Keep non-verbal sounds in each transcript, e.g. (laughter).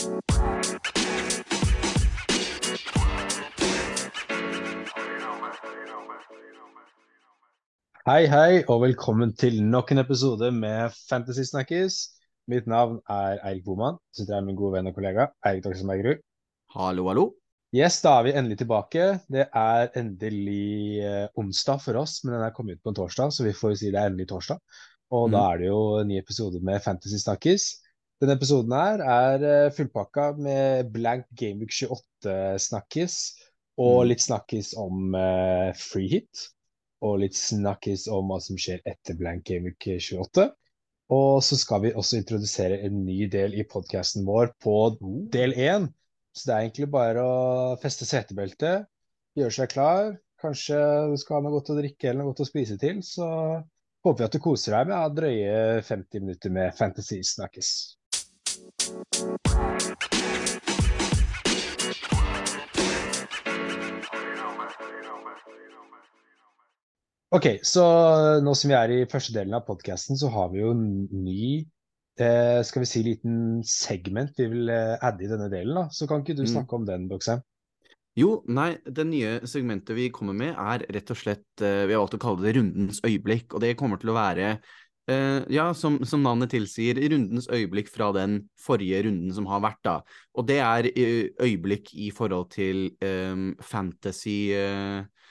Hei, hei, og velkommen til nok en episode med Fantasy Snakkes. Mitt navn er Eirik Boman. Sitter her med min gode venn og kollega Eirik Bergerud. Hallo, hallo. Yes, da er vi endelig tilbake. Det er endelig eh, onsdag for oss, men den er kommet ut på en torsdag, så vi får si det er endelig torsdag. Og da Mm. er det jo en ny episode med Fantasy Snakkes. Denne episoden her er eh, fullpakka med blank Gameweek 28-snakkes og Mm. litt snakkes om uh, free hit. Og litt snakkes om hva som skjer etter blank Gameweek 28. Og så skal vi også introdusere en ny del i podkasten vår på del én. Så det er egentlig bare å feste setebeltet, gjøre seg klar. Kanskje du skal ha noe godt å drikke eller noe godt å spise til. Så håper vi at du koser deg med å drøye 50 minutter med Fantasy Snakkes. Ok, så nå som vi er i første delen av podkasten, så har vi jo en ny eh, skal vi si liten segment vi vil eh, adde i denne delen. da. Så kan ikke du Mm. snakke om den, Doxheim? Jo, nei, det nye segmentet vi kommer med er rett og slett eh, Vi har valgt å kalle det Rundens øyeblikk, og det kommer til å være eh, ja, som, som navnet tilsier, rundens øyeblikk fra den forrige runden som har vært, da. Og det er eh, øyeblikk i forhold til um, fantasy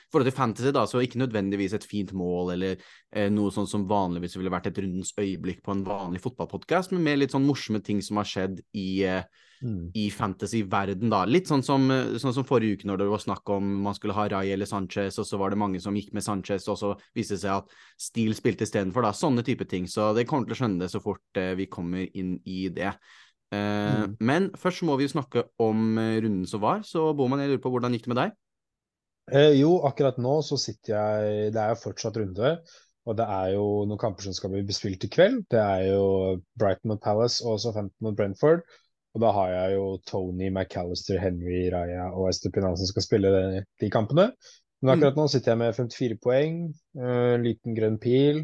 eh, forhold til fantasy, da, så ikke nødvendigvis et fint mål eller eh, noe sånn som vanligvis ville vært et rundens øyeblikk på en vanlig fotballpodkast, men mer litt sånn morsomme ting som har skjedd i eh, Mm. i fantasy-verden, da. Litt sånn som, sånn som forrige uke, når det var snakk om man skulle ha Ray eller Sanchez, og så var det mange som gikk med Sanchez, og så viste det seg at Steele spilte istedenfor, da. Sånne type ting. Så det kommer til å skjønne det så fort eh, vi kommer inn i det. Uh, Mm. Men først må vi snakke om eh, runden som var, så Boman, jeg lurer på hvordan gikk det med deg? Eh, jo, akkurat nå så sitter jeg Det er jo fortsatt runde. Og det er jo noen kamper som skal bli bespilt i kveld. Det er jo Brighton mot Palace og Southampton mot Brentford. Og da har jeg jo Tony, McAllister, Henry, Raja og Estepinal som skal spille de, de kampene. Men akkurat nå sitter jeg med 54 poeng, eh, en liten grønn pil.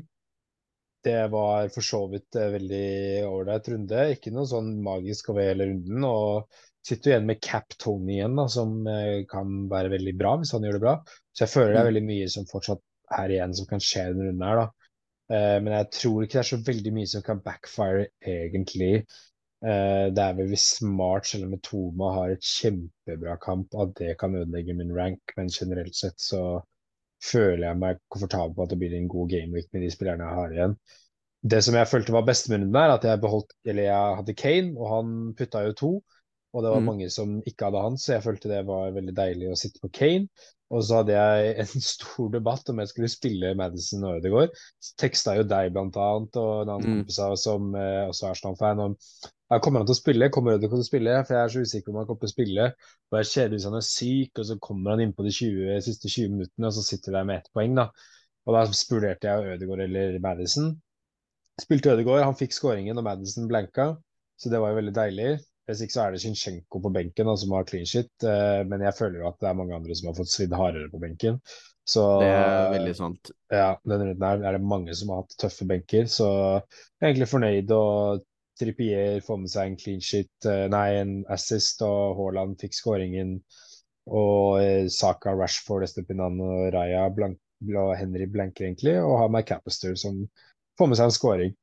Det var for så vidt en veldig ålreit runde. Ikke noe sånn magisk over hele runden. Og sitter igjen med Cap Tony igjen, da, som eh, kan være veldig bra hvis han gjør det bra. Så jeg føler det er Mm. veldig mye som fortsatt er igjen som kan skje denne runden her, da. Uh, men jeg tror ikke det er så veldig mye som kan backfire, egentlig. Uh, det er vel hvis Smart om Toma har et kjempebra kamp, at det kan ødelegge min rank. Men generelt sett så føler jeg meg komfortabel på at det blir en god gameweek med de spillerne jeg har igjen. Det som jeg følte var beste med runden her, at jeg beholdt Eller jeg hadde Kane, og han putta jo to. Og det var Mm. mange som ikke hadde han, så jeg følte det var veldig deilig å sitte på Kane. Og så hadde jeg en (laughs) stor debatt om jeg skulle spille Madison og Ødegaard. Teksta jo deg blant annet, og en annen Mm. kompis som eh, også er Arsenal-fan. om jeg Kommer han til å spille? Kommer Ødegaard til å spille? For jeg er så usikker om han kommer til å spille. Og jeg er kjedelig hvis han er syk, og så kommer han inn på de 20, siste 20 minuttene, og så sitter der med ett poeng, da. Og da spurte jeg Ødegaard eller Madison. Spilte Ødegaard, han fikk skåringen, og Madison blanka, så det var jo veldig deilig. Hvis ikke så er det Shinchenko på benken da, som har clean shit, eh, men jeg føler jo at det er mange andre som har fått svidd hardere på benken. Så Det er veldig sant. ja, denne runden her er det mange som har hatt tøffe benker, så jeg er egentlig fornøyd. Og Trippier får med seg en clean shit, eh, nei, en assist, og Haaland fikk skåringen. Og eh, Saka, Rashford, Estepinan og Raja blank, og Henry blanker egentlig, og har McAllister som får med seg en skåring.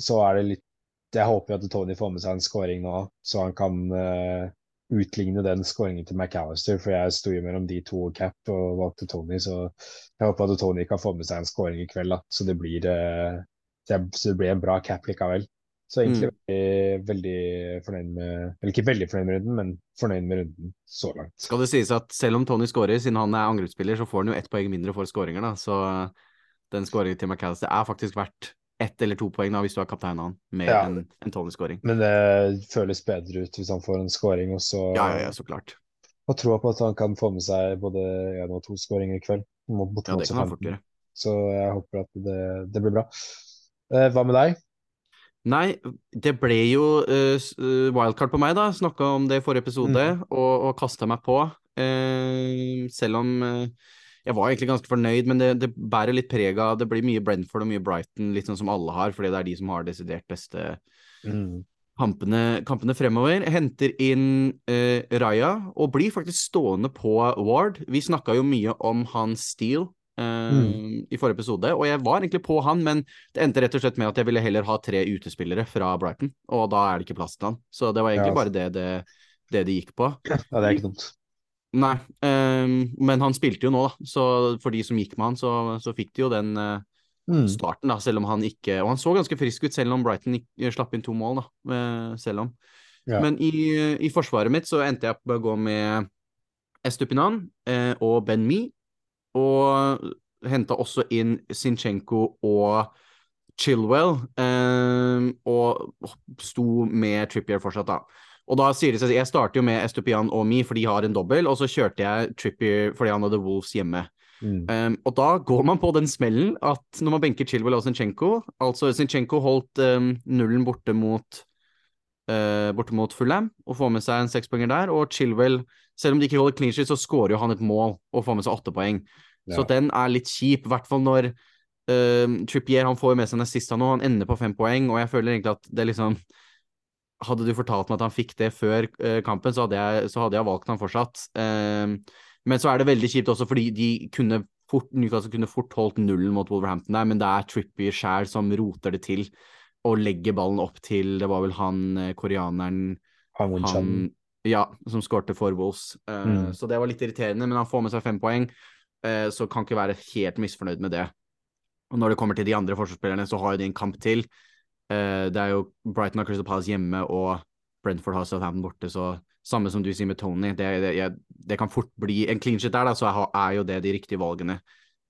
Så er det litt Jeg håper jo at Tony får med seg en scoring nå, så han kan uh, utligne den skåringen til McAllister, for jeg sto jo mellom de to og Cap og valgte Tony, så jeg håper at Tony kan få med seg en scoring i kveld, da, så det blir, uh, så det blir en bra cap likevel. Så egentlig veldig, veldig fornøyd med Eller ikke veldig fornøyd med runden, men fornøyd med runden så langt. Skal det sies at selv om Tony skårer, siden han er angrepsspiller, så får han jo ett poeng mindre for skåringer, da. Så eh, den skåringen til McAllister er faktisk verdt ett eller to poeng da, hvis du har kapteina han, med Ja. en, en Tony-skåring. Men det føles bedre ut hvis han får en skåring, og så Ja, ja, ja, så klart. og troa på at han kan få med seg både én og to skåringer i kveld. Mot, mot Ja, det kan han fort gjøre. Så jeg håper at det, det blir bra. Eh, hva med deg? Nei, det ble jo uh, wildcard på meg, da. Snakka om det i forrige episode, og, og kasta meg på. Uh, selv om eh, jeg var egentlig ganske fornøyd, men det, det bærer litt preg av Det blir mye Brentford og mye Brighton, litt sånn som alle har, fordi det er de som har desidert beste kampene, kampene fremover. Henter inn eh, Raja og blir faktisk stående på Ward. Vi snakka jo mye om hans Steele Mm. i forrige episode, og jeg var egentlig på han, men det endte rett og slett med at jeg ville heller ha tre utespillere fra Brighton, og da er det ikke plass til han. Så det var egentlig Ja. bare det det, det det gikk på. Ja, det er ikke dumt. Nei, um, men han spilte jo nå, da. Så for de som gikk med han, så, så fikk de jo den eh, Mm. starten, da, selv om han ikke Og han så ganske frisk ut, selv om Brighton ikke, slapp inn to mål, da. eh, selv om. Ja. Men i, i forsvaret mitt så endte jeg opp med å gå med Estupinan uh, og Ben Mi, og henta også inn Sinchenko og Chilwell, eh, og sto med Trippier fortsatt, da. Og da sier de seg Jeg starter jo med Estupian og Mi, for de har en dobbel, og så kjørte jeg Trippier fordi han hadde Wolves hjemme. Mm. Um, og da går man på den smellen at når man benker Chilwell og Zinchenko Altså Zinchenko holdt um, nullen borte mot uh, Borte mot Fulham og får med seg en sekspoenger der. Og Chilwell, selv om de ikke holder clean sheet, så skårer jo han et mål og får med seg åtte poeng. Så den er litt kjip, i hvert fall når uh, Trippier han får med seg den siste nå, han ender på fem poeng, og jeg føler egentlig at det liksom hadde du fortalt meg at han fikk det før eh, kampen, så hadde, jeg, så hadde jeg valgt han fortsatt. Ehm, men så er det veldig kjipt også fordi de kunne fort, Newcastle kunne fort holdt nullen mot Wolverhampton der, men det er Trippy sjæl som roter det til og legger ballen opp til Det var vel han eh, koreaneren Han ja, som skårte for Wolves. Eh, Mm. Så det var litt irriterende, men han får med seg fem poeng, så kan ikke være helt misfornøyd med det. Og når det kommer til de andre forsvarsspillerne, så har jo de en kamp til. Eh, det er jo Brighton og Crystal Palace hjemme, og Brentford har Southampton borte, så samme som du sier med Tony, det, det, jeg, det kan fort bli en clean shit der, da, så er, er jo det de riktige valgene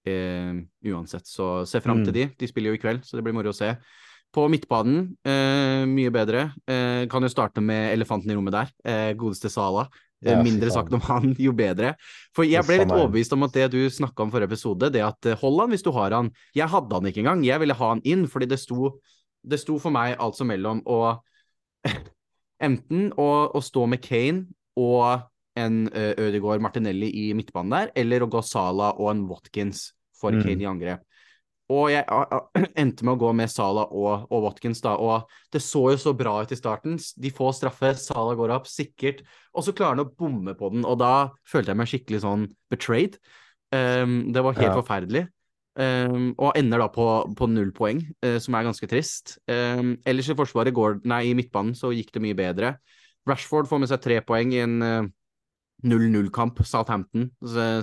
eh, uansett. Så se fram til Mm. de. De spiller jo i kveld, så det blir moro å se. På midtbanen, eh, mye bedre. Eh, kan jo starte med elefanten i rommet der. Eh, godeste Sala. Eh, Ja, mindre sagt om han, jo bedre. For jeg ble litt overbevist om at det du snakka om forrige episode, det at hold han hvis du har han. Jeg hadde han ikke engang. Jeg ville ha han inn, fordi det sto, det sto for meg altså mellom å (laughs) enten å, å stå med Kane og en uh, Ødegaard Martinelli i midtbanen der, eller å gå Sala og en Watkins for Mm. Kane i angrep. Og jeg a- (clears throat) endte med å gå med Sala og, og Watkins, da. Og det så jo så bra ut i starten. De får straffe, Sala går opp, sikkert. Og så klarer han å bomme på den, og da følte jeg meg skikkelig sånn betrayed. Um, det var helt Ja. forferdelig. Um, og ender da på, på null poeng, uh, som er ganske trist. Um, ellers i forsvaret går Nei, i midtbanen så gikk det mye bedre. Rashford får med seg tre poeng i en uh, 0-0-kamp, Southampton,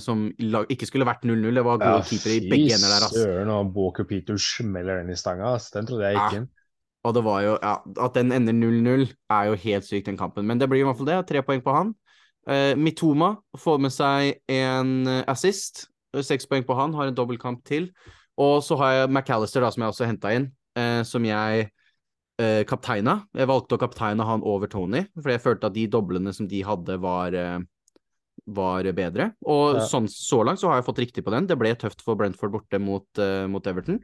som ikke skulle vært 0-0. Det var gode keepere i begge ender der, ass. søren, og Walker Peter smeller den i stanga. ass. Den trodde jeg gikk Ja. inn. Og det var jo, ja, at den ender 0-0 er jo helt sykt, den kampen. Men det blir i hvert fall det. Tre poeng på han. Eh, Mitoma får med seg en eh, assist. Eh, Seks poeng på han, har en dobbeltkamp til. Og så har jeg McAllister, da, som jeg også henta inn, eh, som jeg eh, kapteina. Jeg valgte å kapteine han over Tony, fordi jeg følte at de doblene som de hadde, var eh, var bedre. Og Ja. sånn, så langt så har jeg fått riktig på den. Det ble tøft for Brentford borte mot, uh, mot Everton.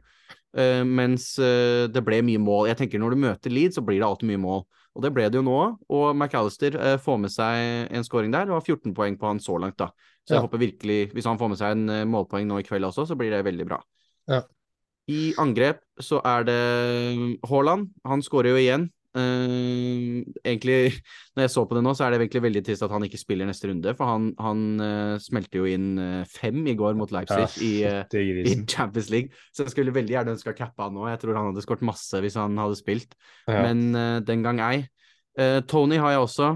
Uh, mens uh, det ble mye mål. Jeg tenker Når du møter Leed, så blir det alltid mye mål. Og det ble det jo nå. Og McAllister får med seg en scoring der. Det var 14 poeng på han så langt, da. Så jeg Ja. håper virkelig, hvis han får med seg en eh, målpoeng nå i kveld også, så blir det veldig bra. Ja. I angrep så er det Haaland. Han skårer jo igjen. Uh, egentlig, (laughs) når jeg så på det nå, så er det egentlig veldig trist at han ikke spiller neste runde. For han, han uh, smelte jo inn uh, fem i går mot Leipzig Ja, i, eh, (laughs) i. Champions League. Så jeg skulle veldig gjerne ønske å cappe han nå. Jeg tror han hadde skåret masse hvis han hadde spilt, Ja. men eh, den gang ei. Eh, Tony har jeg også.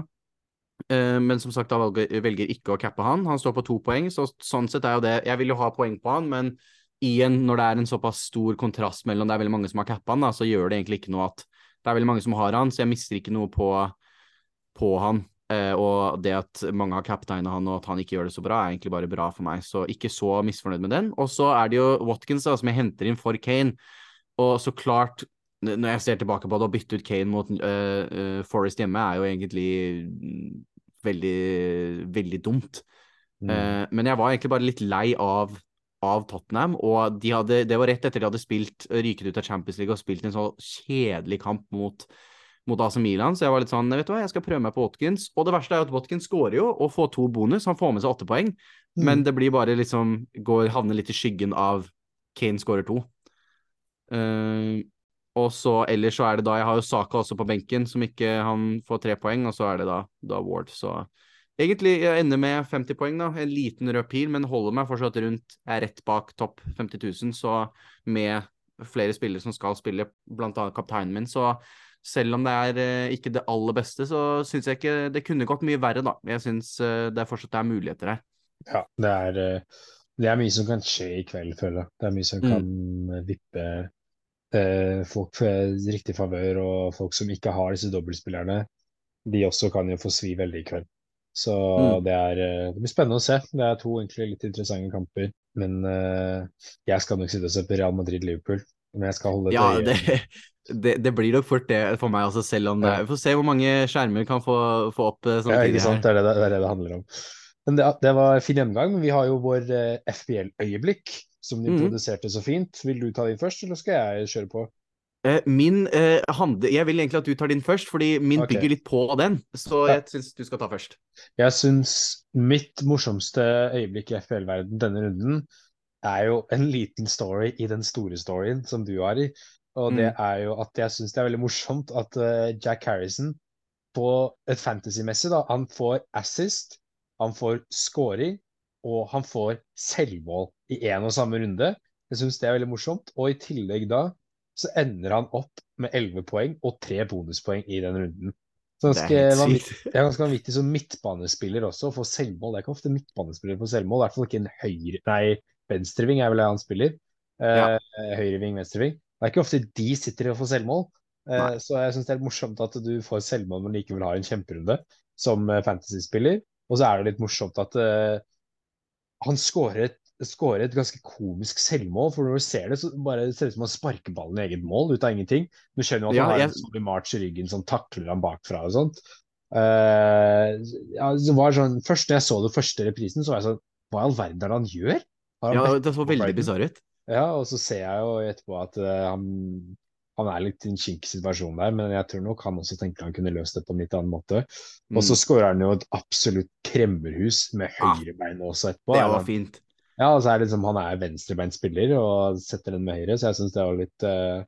Eh, men som sagt, da velger, velger ikke å cappe han. Han står på to poeng, så sånn sett er jo det Jeg vil jo ha poeng på han, men igjen, når det er en såpass stor kontrast mellom det er veldig mange som har cappa han, da, så gjør det egentlig ikke noe at det er veldig mange som har han, så jeg mister ikke noe på, på han. Eh, og det at mange har captegna han, og at han ikke gjør det så bra, er egentlig bare bra for meg. Så ikke så misfornøyd med den. Og så er det jo Watkins da, som jeg henter inn for Kane. Og så klart, når jeg ser tilbake på det, å bytte ut Kane mot uh, uh, Forest hjemme er jo egentlig veldig, veldig dumt. Mm. Eh, men jeg var egentlig bare litt lei av, av Tottenham, og de hadde, det var rett etter de hadde spilt, ryket ut av Champions League og spilt en så kjedelig kamp mot, mot AC Milan, så jeg var litt sånn, vet du hva, jeg skal prøve meg på Watkins. Og det verste er at Watkins skårer jo og får to bonus, han får med seg åtte poeng, Mm. men det blir bare liksom, går, havner litt i skyggen av Kane skårer to. Eh, Og så ellers så er det da Jeg har jo Saka også på benken, som ikke han får tre poeng, og så er det da, da Ward. Så egentlig jeg ender med 50 poeng, da. En liten rød pil, men holder meg fortsatt rundt Jeg er rett bak topp 50 000, så med flere spillere som skal spille, blant annet kapteinen min, så selv om det er eh, ikke det aller beste, så syns jeg ikke det kunne gått mye verre, da. Jeg syns eh, det fortsatt er muligheter her. Ja, det er, eh, det er mye som kan skje i kveld, føler jeg. Det er mye som Mm. kan vippe eh, folk for riktig favør, og folk som ikke har disse dobbeltspillerne, de også kan jo få svi veldig i kveld. Så Mm. det er eh, Det blir spennende å se. Det er to egentlig litt interessante kamper. Men eh, jeg skal nok sitte og se på Real Madrid-Liverpool. Men jeg skal holde et Ja, øye det, (laughs) det, det blir nok fort det for meg også, selv om det er Vi får se hvor mange skjermer kan få, få opp sånne Ja, ikke sant? Det er det det, er det handler om. Men det, det var fin gjennomgang. Men vi har jo vår eh, FBL-øyeblikk, som de mm. produserte så fint. Vil du ta din først, eller skal jeg kjøre på? Eh, Min eh, handle... Jeg vil egentlig at du tar din først, fordi min okay. bygger litt på den. Så Ja. jeg syns du skal ta først. Jeg syns mitt morsomste øyeblikk i FPL-verden denne runden er jo en liten story i den store storyen som du har i. Og det Mm. er jo at jeg syns det er veldig morsomt at uh, Jack Harrison på et fantasy-messig, da, han får assist, han får scoring, og han får selvmål i én og samme runde. Jeg syns det er veldig morsomt. Og i tillegg da så ender han opp med 11 poeng og tre bonuspoeng i den runden. Så Det er ganske vanvittig. er ganske vanvittig som midtbanespiller også å få selvmål. Det er ikke ofte midtbanespillere får selvmål, i hvert fall ikke en høyre... Nei, venstreving er vel det han spiller. Ja. Eh, høyreving, venstreving. Det er ikke ofte de sitter og får selvmål. Eh, så jeg syns det er morsomt at du får selvmål, men likevel har en kjemperunde som eh, fantasy-spiller. Og så er det litt morsomt at eh, han skårer et, skårer et ganske komisk selvmål. For når du ser det, så bare det ser det ut som han sparker ballen i eget mål ut av ingenting. Du skjønner jo at Ja, han har jeg- en sånn March i ryggen som takler han bakfra og sånt. Uh, ja, det var sånn, Først når jeg så det første reprisen, så var jeg sånn Hva i all verden er det han gjør? Han Ja, det så veldig bisarr ut. Ja, og så ser jeg jo etterpå at uh, han, han er litt i en kinkig situasjon der, men jeg tror nok han også tenker han kunne løst det på en litt annen måte. Og så Mm. skårer han jo et absolutt kremmerhus med Ah, høyrebein også etterpå. Det var fint. Ja, og så er det liksom, han er venstrebeinspiller og setter den med høyre, så jeg syns det var litt, uh,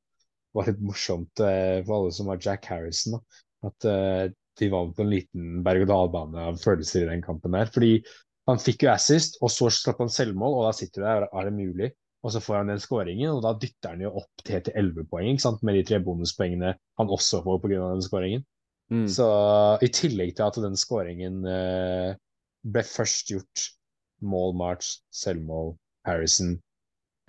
var litt morsomt uh, for alle som var Jack Harrison. Da. At uh, de var på en liten berg-og-dal-bane av følelser i den kampen der. Fordi han fikk jo assist, og så slapp han selvmål, og da sitter du der, er det mulig? Og så får han den skåringen, og da dytter han jo opp til til 11 poeng, ikke sant? med de tre bonuspoengene han også får pga. den skåringen. Mm. Så i tillegg til at den skåringen eh, ble først gjort mål March, selvmål, Harrison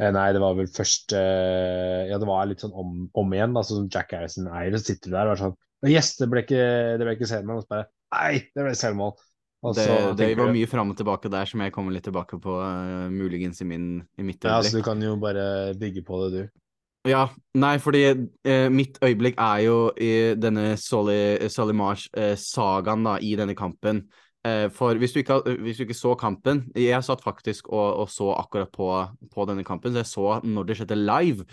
eh, Nei, det var vel først eh, Ja, det var litt sånn om, om igjen, da, sånn som Jack Harrison eier, så sitter du der og er sånn Yes, det ble ikke, det ble ikke selvmål. Og så bare Nei, det ble selvmål. Og Det, det var mye fram og tilbake der som jeg kommer litt tilbake på, uh, muligens i, min, i mitt Ja, så du kan jo bare bygge på det, du. Ja, nei, fordi eh, mitt øyeblikk er jo i denne Salimars-sagaen, March-sagaen da, i denne kampen. Eh, for hvis du, ikke, hvis du ikke så kampen Jeg satt faktisk og, og så akkurat på, på denne kampen, så jeg så når det skjedde live.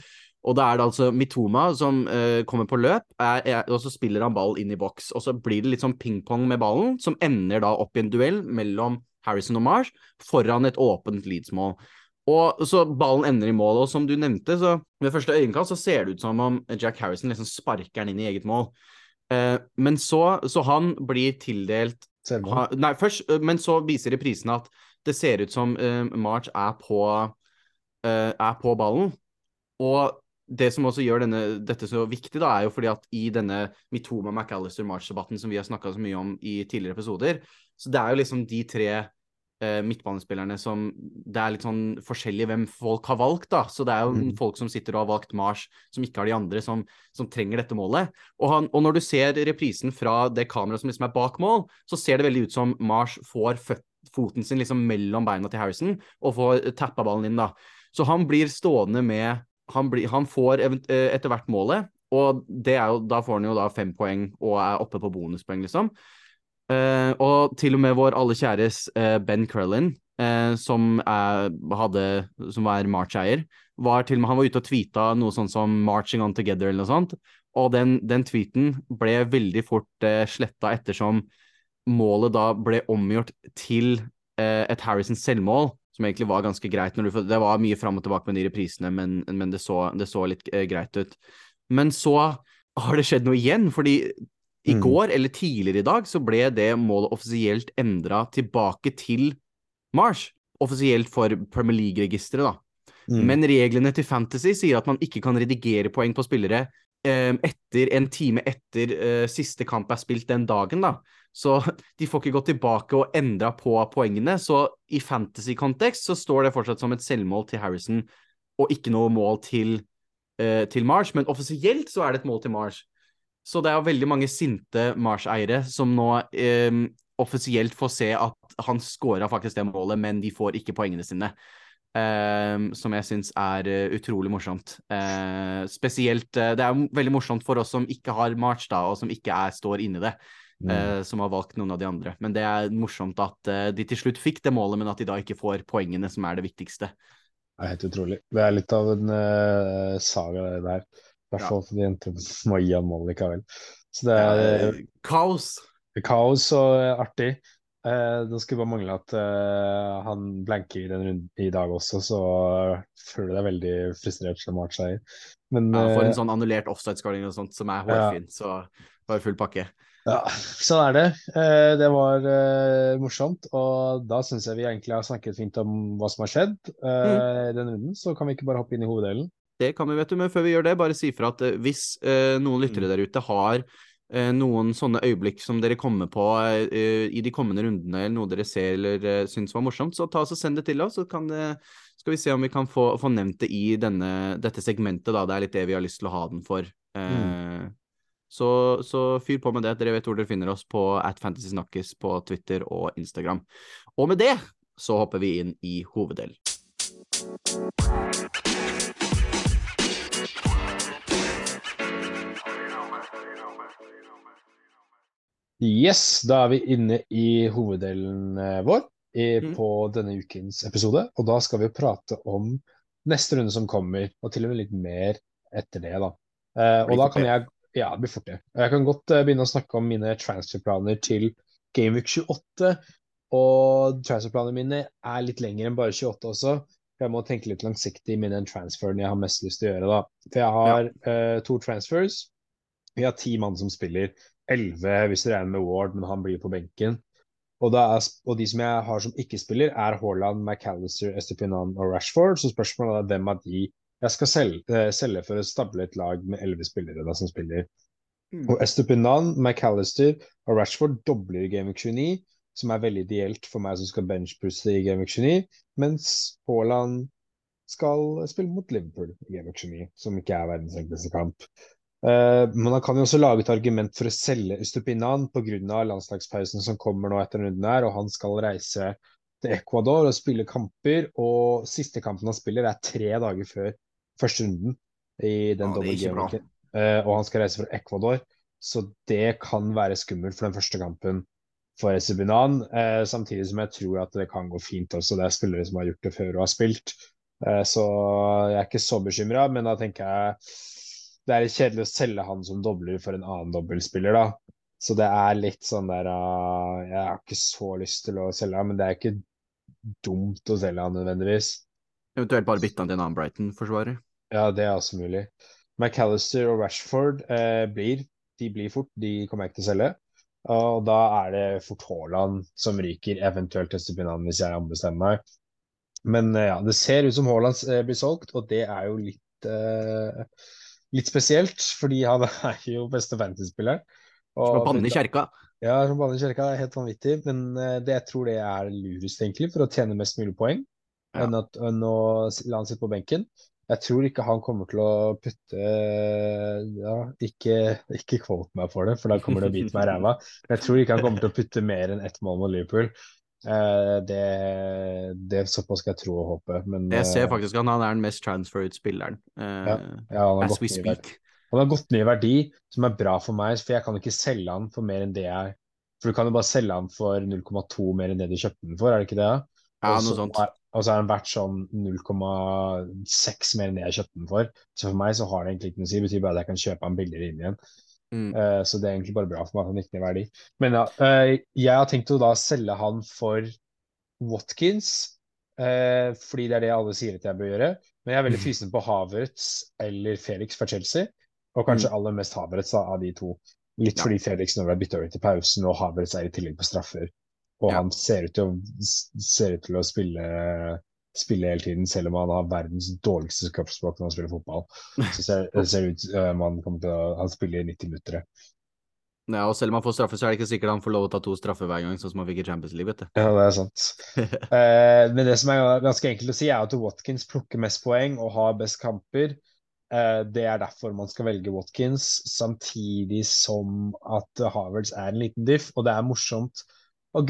Og da er det altså Mitoma som uh, kommer på løp, er, er, og så spiller han ball inn i boks. Og så blir det litt sånn ping-pong med ballen, som ender da opp i en duell mellom Harrison og Marsh foran et åpent Leeds-mål. Og så ballen ender i mål, og som du nevnte, så ved første øyekast så ser det ut som om Jack Harrison liksom sparker den inn i eget mål. Uh, men så, så han blir tildelt ha, Nei, først, uh, men så viser reprisene at det ser ut som March er på, er på ballen. Og det som også gjør denne, dette så viktig, da, er jo fordi at i denne Mitoma McAllister March-debatten som vi har snakka så mye om i tidligere episoder, så det er jo liksom de tre eh, midtbanespillerne som Det er litt sånn forskjellig hvem folk har valgt, da. Så det er jo Mm. folk som sitter og har valgt Mars, som ikke har de andre, som, som trenger dette målet. Og, han, og når du ser reprisen fra det kameraet som liksom er bak mål, så ser det veldig ut som Mars får foten sin liksom mellom beina til Harrison og får tappa ballen inn, da. Så han blir stående med Han, blir, han får eh, etter hvert målet, og jo, da får han jo da fem poeng og er oppe på bonuspoeng, liksom. Uh, og til og med vår alle kjæres uh, Ben Crellin, uh, som, er, hadde, som var March-eier, var til og med, han var ute og tweeta noe sånt som 'Marching on together' eller noe sånt. Og den, den tweeten ble veldig fort uh, sletta ettersom målet da ble omgjort til et Harrison selvmål, som egentlig var ganske greit. Du, det var mye fram og tilbake med de reprisene, men, men det, så, det så litt eh, greit ut. Men så har det skjedd noe igjen, fordi i Mm. går, eller tidligere i dag, så ble det målet offisielt endra tilbake til Marsh. Offisielt for Premier League-registeret, da. Mm. Men reglene til Fantasy sier at man ikke kan redigere poeng på spillere etter en time etter eh, siste kamp er spilt den dagen, da. Så (laughs) de får ikke gått tilbake og endra på poengene. Så i fantasy-kontekst så står det fortsatt som et selvmål til Harrison og ikke noe mål til, eh, til Marsh. Men offisielt så er det et mål til Marsh. Så det er veldig mange sinte Marsh-eiere som nå eh, offisielt får se at han scora faktisk det målet, men de får ikke poengene sine. Eh, som jeg syns er eh, utrolig morsomt. Eh, spesielt eh, Det er veldig morsomt for oss som ikke har March, da, og som ikke er, står inni det. Mm. eh, som har valgt noen av de andre. Men det er morsomt at de til slutt fikk det målet, men at de da ikke får poengene, som er det viktigste. Det er helt utrolig. Det er litt av en saga, det der. I hvert fall for de jentene (laughs) som må gi han mål likevel. Så det er kaos! kaos og artig. Eh, det skulle bare mangle at eh, han blanker i den runden i dag også, så føler jeg deg veldig frustrert som March-eier. Men Ja, for eh, en sånn annullert offside-scoring og sånt som er hårfin, så bare full pakke. Ja, sånn er det. Eh, det var eh, morsomt, og da syns jeg vi egentlig har snakket fint om hva som har skjedd eh, i den runden. Så kan vi ikke bare hoppe inn i hoveddelen? Det kan vi, vet du, men før vi gjør det, bare si fra at eh, hvis eh, noen lyttere Mm. der ute har eh, noen sånne øyeblikk som dere kommer på eh, i de kommende rundene, eller noe dere ser eller uh, syns var morsomt, så ta oss og send det til oss, så kan det, skal vi se om vi kan få, få nevnt det i denne, dette segmentet. da, Det er litt det vi har lyst til å ha den for. Eh, så, så fyr på med det. Dere vet hvor dere finner oss på at på Twitter og Instagram. Og med det så hopper vi inn i hoveddelen. Yes, da er vi inne i hoveddelen eh, vår i, Mm. på denne ukens episode. Og da skal vi prate om neste runde som kommer, og til og med litt mer etter det, da. Eh, og da kan jeg Ja, det blir fort det. Jeg kan godt eh, begynne å snakke om mine transferplaner til Gameweek 28. Og transferplanene mine er litt lengre enn bare 28 også. For jeg må tenke litt langsiktig med den transferen jeg har mest lyst til å gjøre, da. For jeg har eh, to transfers. Vi har ti mann som spiller. Elleve hvis du regner med Ward, men han blir på benken. Og, da er, og de som jeg har som ikke spiller, er Haaland, McAllister, Estepinan og Rashford. Så spørsmålet er hvem av de jeg skal selge, eh, selge for å stable et lag med elleve spillere da, som spiller. Og Estepinan, McAllister og Rashford dobler i Game Week 29, som er veldig ideelt for meg som skal benchpusse i Game Week 29, mens Haaland skal spille mot Liverpool i Game Week 29, som ikke er verdens enkleste kamp. Eh, men han kan jo også lage et argument for å selge Estupinan pga. landslagspausen som kommer nå etter runden her, og han skal reise til Ecuador og spille kamper, og siste kampen han spiller er tre dager før første runden i den Ja. Game-weeken. Eh, og han skal reise fra Ecuador, så det kan være skummelt for den første kampen for Estupinan. Eh, samtidig som jeg tror at det kan gå fint også. Det er spillere som har gjort det før og har spilt. Så jeg er ikke så bekymra, men da tenker jeg det er kjedelig å selge han som dobler for en annen dobbeltspiller, da. Så det er litt sånn der uh, Jeg har ikke så lyst til å selge han, men det er ikke dumt å selge han nødvendigvis. Eventuelt bare bytte han til en annen Brighton-forsvarer. Ja, det er også mulig. McAllister og Rashford uh, blir de blir fort, de kommer jeg ikke til å selge. Og da er det fort Haaland som ryker, eventuelt Estepinan hvis jeg ombestemmer meg. Men uh, ja, det ser ut som Haaland eh, blir solgt, og det er jo litt litt spesielt, fordi han er jo beste fantasy-spilleren. Som å banne i kjerka. Ja, som banne i kjerka er helt vanvittig, men eh, det, jeg tror det er lurest, egentlig, for å tjene mest mulig poeng Ja. enn, at, enn å la han sitte på benken. Jeg tror ikke han kommer til å putte Ja, ikke, ikke kvote meg for det, for da kommer det å bite meg i ræva. (laughs) Men jeg tror ikke han kommer til å putte mer enn ett mål mot Liverpool. Eh, det, det Såpass skal jeg tro og håpe. Men Jeg ser eh, faktisk at han er den mest transferred spilleren. eh, ja, han, har as we speak. han har gått ned i verdi, som er bra for meg, for jeg kan ikke selge han for mer enn det jeg For du kan jo bare selge han for 0,2 mer enn det du kjøpte den for, er det ikke det? Ja, noe sånt. Og så er den verdt sånn 0,6 mer enn det jeg kjøpte den for. Så for meg så har det egentlig ikke noe å si. Det betyr bare at jeg kan kjøpe den billigere inn igjen. Mm. Eh, så det er egentlig bare bra for meg at han gikk ned i verdi. Men ja, uh, jeg har tenkt å da selge han for Watkins, uh, fordi det er det alle sier at jeg bør gjøre. Men jeg er veldig fysen på Havertz eller Felix fra Chelsea. Og kanskje aller mest Havertz av de to. Litt Ja. fordi Felix nå ble bytta over til pausen, og Havertz er i tillegg på straffer. Og Ja. han ser ut til å, ser ut til å spille, spille hele tiden, selv om han har verdens dårligste kroppsspråk når han spiller fotball. Så ser, (laughs) det ut som han kommer til å han spiller i 90 minutter. Ja, og selv om han får straffe, så er det ikke sikkert han får lov å ta to straffer hver gang, sånn som han fikk i Champions League, vet du. Ja, det er sant. (laughs) Eh, men det som er ganske enkelt å si, er at Watkins plukker mest poeng og har best kamper. Eh, det er derfor man skal velge Watkins, samtidig som at Havertz er en liten diff. Og det er morsomt å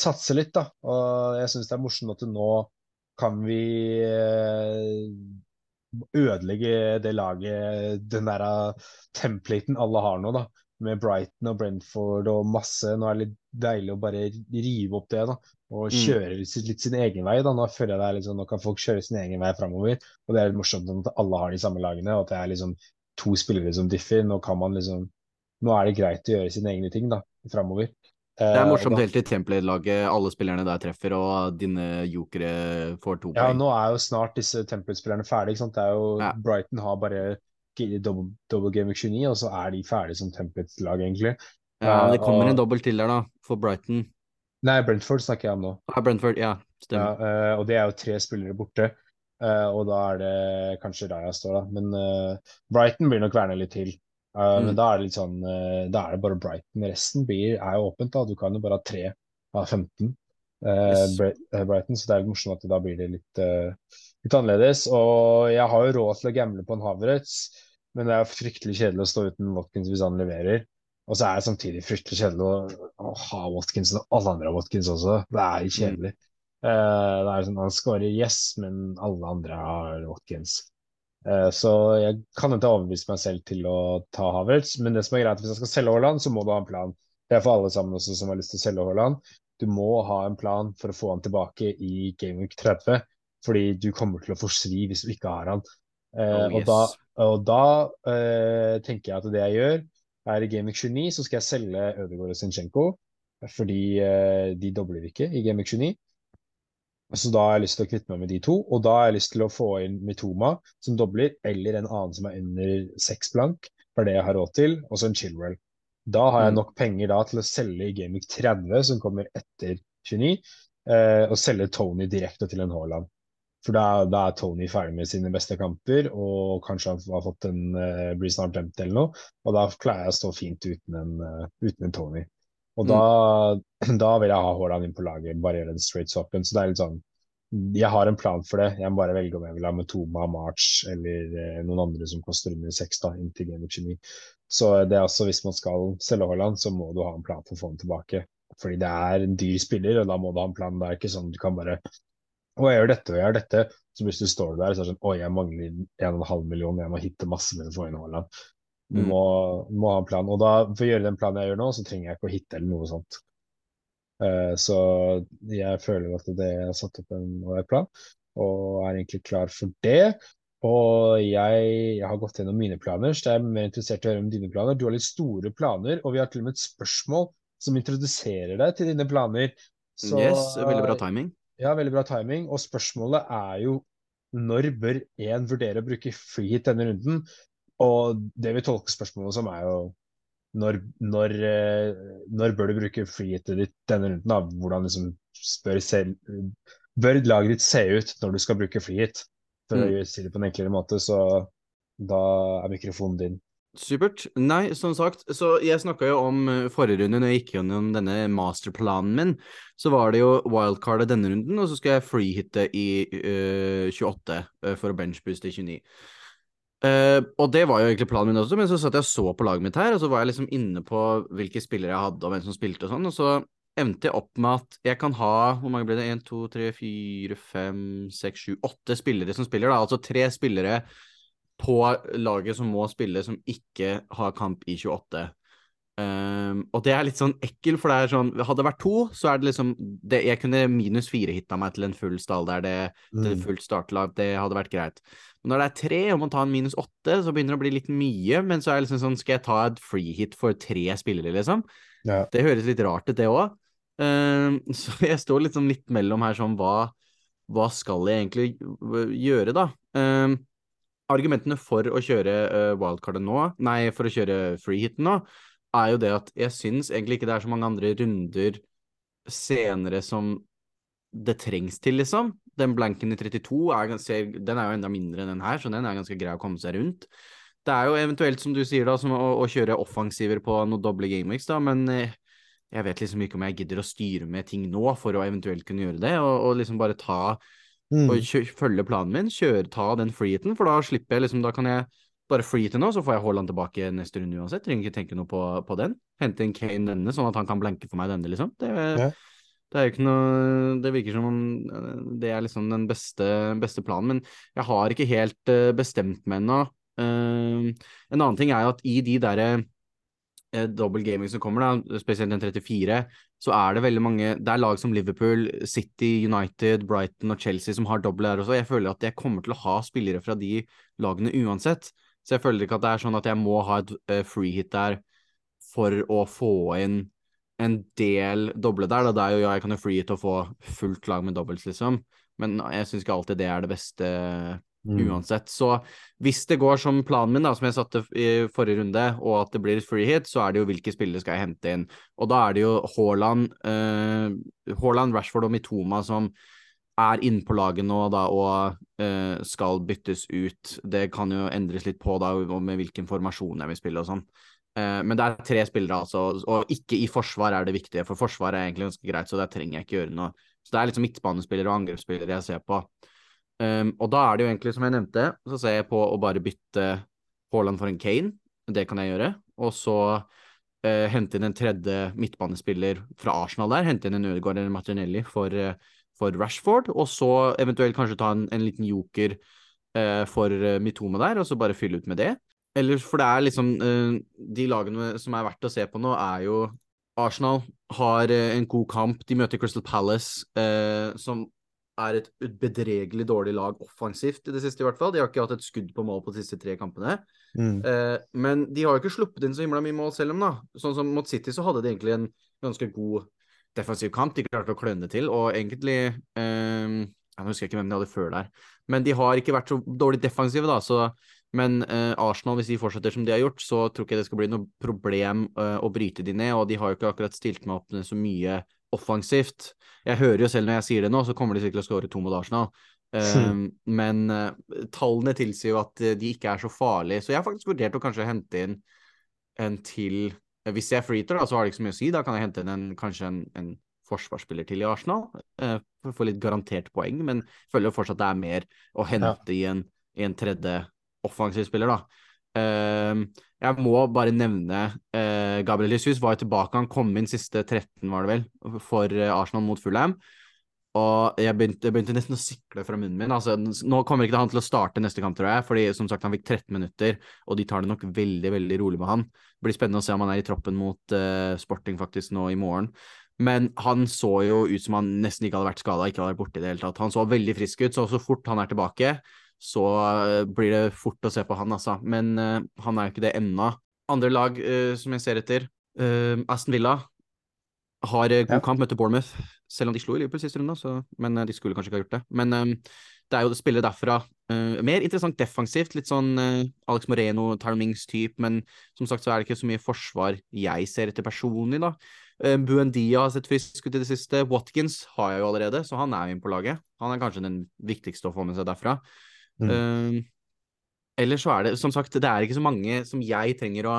satse litt, da. Og jeg syns det er morsomt at nå kan vi eh, ødelegge det laget, den der eh, templaten alle har nå, da. Med Brighton og Brentford og masse. Nå er det litt deilig å bare rive opp det, da. Og Mm. kjøre litt, litt sin egen vei, da. Nå føler jeg det er sånn, nå kan folk kjøre sin egen vei framover. Og det er litt morsomt at alle har de samme lagene, og at det er liksom to spillere som differ. Nå kan man liksom Nå er det greit å gjøre sine egne ting, da, framover. Det Eh, er morsomt helt til Template-laget, alle spillerne der treffer, og dine jokere får to Ja, nå er jo snart disse Template-spillerne ferdige. ikke sant? Det er jo, Ja. Brighton har bare double, double Game Week 29, og så er de ferdige som Template-lag, egentlig. Ja, men det kommer og- en dobbelt til der, da, for Brighton. Nei, Brentford snakker jeg om nå. Ja, Brentford, ja, Ja, stemmer. Ja, og det er jo tre spillere borte. eh, og da er det kanskje Raja står, da. Men uh, Brighton blir nok værende litt til. Eh, Mm. Men da er det litt sånn eh, Da er det bare Brighton. Resten blir, er jo åpent, da. Du kan jo bare ha tre av 15. eh, Yes. Brighton, så det er litt morsomt at da blir det litt, litt annerledes. Og jeg har jo råd til å gamble på en Havertz, men det er fryktelig kjedelig å stå uten Watkins hvis han leverer. Og så er det samtidig fryktelig kjedelig å, å ha Watkins når alle andre har Watkins også. Det er litt kjedelig. Eh, det er sånn, Han scorer yes, men alle andre har Watkins. Eh, så jeg kan ikke overbevise meg selv til å ta Havertz. Men det som er greit, hvis jeg skal selge Haaland, så må du ha en plan. Det er for alle sammen også som har lyst til å selge Haaland. Du må ha en plan for å få han tilbake i Game Week 30, fordi du kommer til å forsvi hvis du ikke har han. Eh, Oh, og da, og da eh, tenker jeg at det jeg gjør, er i Game Week 29 så skal jeg selge Ødegaard og Zinchenko, fordi eh, de dobler ikke i Game Week 29. Så da har jeg lyst til å kvitte meg med de to, og da har jeg lyst til å få inn Mitoma som dobler, eller en annen som er under seks blank, for det jeg har råd til, og så en Chilwell. Da har jeg Mm. nok penger da til å selge i Game 30, som kommer etter 29, eh, og selge Tony direkte til en Haaland. For da, da er Tony ferdig med sine beste kamper, og kanskje har fått en uh, blir snart dømt eller noe, og da klarer jeg å stå fint uten en, uh, uten en Tony. Og da, (clears throat) da vil jeg ha Haaland inn på laget, bare gjøre den straight swappen. Så det er litt sånn Jeg har en plan for det. Jeg må bare velge om jeg vil ha Metoma, March eller eh, noen andre som koster under seks da, inntil Game Week 29. Så det er også, hvis man skal selge Haaland, så må du ha en plan for å få han tilbake. Fordi det er en dyr spiller, og da må du ha en plan. Det er ikke sånn du kan bare og jeg gjør dette og jeg gjør dette. Så hvis du står der og så er det sånn Å, jeg mangler en og en halv million, jeg må hitte masse med å få inn Haaland. Du Mm. må, må ha en plan. Og da, for å gjøre den planen jeg gjør nå, så trenger jeg ikke å hitte eller noe sånt. Uh, så jeg føler at det er satt opp en plan, og er egentlig klar for det. Og jeg, jeg har gått gjennom mine planer, så jeg er mer interessert i å høre om dine planer. Du har litt store planer, og vi har til og med et spørsmål som introduserer deg til dine planer. Så, yes, veldig bra timing. ja, veldig bra timing. Og spørsmålet er jo når bør én vurdere å bruke freehit denne runden? Og det vi tolker spørsmålet som, er jo når, når, eh, når bør du bruke freehitet ditt denne runden? da? Hvordan liksom spør selv, bør laget ditt se ut når du skal bruke freehit? For Mm. å si det på en enklere måte, så da er mikrofonen din. Supert. Nei, som sagt, så jeg snakka jo om eh, forrige runde, når jeg gikk gjennom denne masterplanen min, så var det jo wildcardet denne runden, og så skal jeg freehitte i eh, 28 eh, for å benchbooste i 29. Eh, og det var jo egentlig planen min også, men så satt jeg og så på laget mitt her, og så var jeg liksom inne på hvilke spillere jeg hadde, og hvem som spilte og sånn, og så endte jeg opp med at jeg kan ha Hvor mange ble det? 1, 2, 3, 4, 5, 6, 7, 8 spillere som spiller, da. Altså tre spillere på laget som må spille, som ikke har kamp i 28. Um, og det er litt sånn ekkel, for det er sånn Hadde det vært to, så er det liksom det, Jeg kunne minus fire hitta meg til en full stall der, det, mm. det fullt startlag, det hadde vært greit. Når det er tre, og man tar en minus åtte, så begynner det å bli litt mye. Men så er det liksom sånn, skal jeg ta et free hit for tre spillere, liksom? Ja. Det høres litt rart ut, det òg. Um, (laughs) så jeg står liksom litt mellom her sånn, hva, hva skal jeg egentlig gjøre, da? Um, argumentene for å kjøre uh, wildcardet nå, nei, for å kjøre freehiten nå, er jo det at jeg syns egentlig ikke det er så mange andre runder senere som det trengs til, liksom. Den blanken i 32 er, ganske, den er jo enda mindre enn den her, så den er ganske grei å komme seg rundt. Det er jo eventuelt, som du sier, da, som å, å kjøre offensiver på noen doble gameweeks, da, men eh, jeg vet liksom ikke om jeg gidder å styre med ting nå for å eventuelt kunne gjøre det, og, og liksom bare ta mm. og følge planen min, kjøre, ta den freeheaten, for da slipper jeg liksom, da kan jeg bare freehite nå, så får jeg Haaland tilbake neste runde uansett. Trenger ikke tenke noe på, på den. Hente en Kane denne, sånn at han kan blanke for meg denne, liksom. Det, ja. Det er jo ikke noe Det virker som om eh, det er liksom den beste, beste planen, men jeg har ikke helt uh, bestemt meg ennå. Uh, en annen ting er jo at i de derre uh, double gaming som kommer, da, spesielt den 34, så er det veldig mange Det er lag som Liverpool, City, United, Brighton og Chelsea som har doble der også. Jeg føler at jeg kommer til å ha spillere fra de lagene uansett. Så jeg føler ikke at det er sånn at jeg må ha et free hit der for å få inn en del doble der. Da. Det er jo ja, jeg kan jo free hit og få fullt lag med dobbels, liksom. Men jeg syns ikke alltid det er det beste mm. uansett. Så hvis det går som planen min, da, som jeg satte i forrige runde, og at det blir et free hit, så er det jo hvilke spillere skal jeg hente inn. Og da er det jo Haaland, eh, Haaland Rashford og Mitoma som er inne på laget nå da, og eh, skal byttes ut. Det kan jo endres litt på da, med hvilken formasjon jeg vil spille og sånn. Uh, men det er tre spillere, altså, og ikke i forsvar er det viktige, for forsvar er egentlig ganske greit, så der trenger jeg ikke gjøre noe. Så det er liksom midtbanespillere og angrepsspillere jeg ser på. Um, og da er det jo egentlig, som jeg nevnte, så ser jeg på å bare bytte Haaland for en Kane. Det kan jeg gjøre. Og så uh, hente inn en tredje midtbanespiller fra Arsenal der. Hente inn en Ødegaard eller Martinelli for uh, for Rashford, og så eventuelt kanskje ta en, en liten joker uh, for Mitoma der, og så bare fylle ut med det. Eller, for det er liksom uh, De lagene som er verdt å se på nå, er jo Arsenal har uh, en god kamp. De møter Crystal Palace, som er et bedregelig dårlig lag offensivt i det siste, i hvert fall. De har ikke hatt et skudd på mål på de siste tre kampene. Mm. men de har jo ikke sluppet inn så himla mye mål selv om, da. Sånn som mot City så hadde de egentlig en ganske god defensiv kamp. De klarte å kløne til, og egentlig eh, Jeg husker ikke hvem de hadde før der, men de har ikke vært så dårlig defensive, da. Så, men eh, Arsenal, hvis de fortsetter som de har gjort, så tror ikke det skal bli noe problem eh, å bryte de ned, og de har jo ikke akkurat stilt meg opp med så mye offensivt. Jeg hører jo selv når jeg sier det nå, så kommer de sikkert til å skåre to mot Arsenal. Uh, men uh, tallene tilsier jo at uh, de ikke er så farlige, så jeg har faktisk vurdert å kanskje hente inn en til hvis jeg freeter, da, så har det ikke så mye å si. Da kan jeg hente inn en, kanskje en, en forsvarsspiller til i Arsenal eh, for å få litt garantert poeng, men føler jo fortsatt det er mer å hente ja. i, en, i, en, tredje offensiv spiller, da. Uh, jeg må bare nevne uh, Gabriel Jesus var jo tilbake. Han kom inn siste 13, var det vel, for uh, Arsenal mot Fulham. Og jeg begynte, jeg begynte, nesten å sikle fra munnen min. Altså, nå kommer ikke han til å starte neste kamp, tror jeg, fordi som sagt, han fikk 13 minutter, og de tar det nok veldig, veldig rolig med han. Det blir spennende å se om han er i troppen mot uh, Sporting faktisk nå i morgen. Men han så jo ut som han nesten ikke hadde vært skada, ikke hadde vært borte i det hele tatt. Han så veldig frisk ut, så så fort han er tilbake, så uh, blir det fort å se på han, altså. Men uh, han er jo ikke det ennå. Andre lag som jeg ser etter, Aston Villa har god ja. kamp, møter Bournemouth. Selv om de slo i Liverpool siste runde, så, men eh, de skulle kanskje ikke ha gjort det. Men um, det er jo spillere derfra. Uh, mer interessant defensivt, litt sånn uh, Alex Moreno, Tarmings-type, men som sagt så er det ikke så mye forsvar jeg ser etter personlig, da. Uh, Buendia har sett frisk ut i det siste. Watkins har jeg jo allerede, så han er jo inne på laget. Han er kanskje den viktigste å få med seg derfra. Mm. Uh, ellers så er det, som sagt, det er ikke så mange som jeg trenger å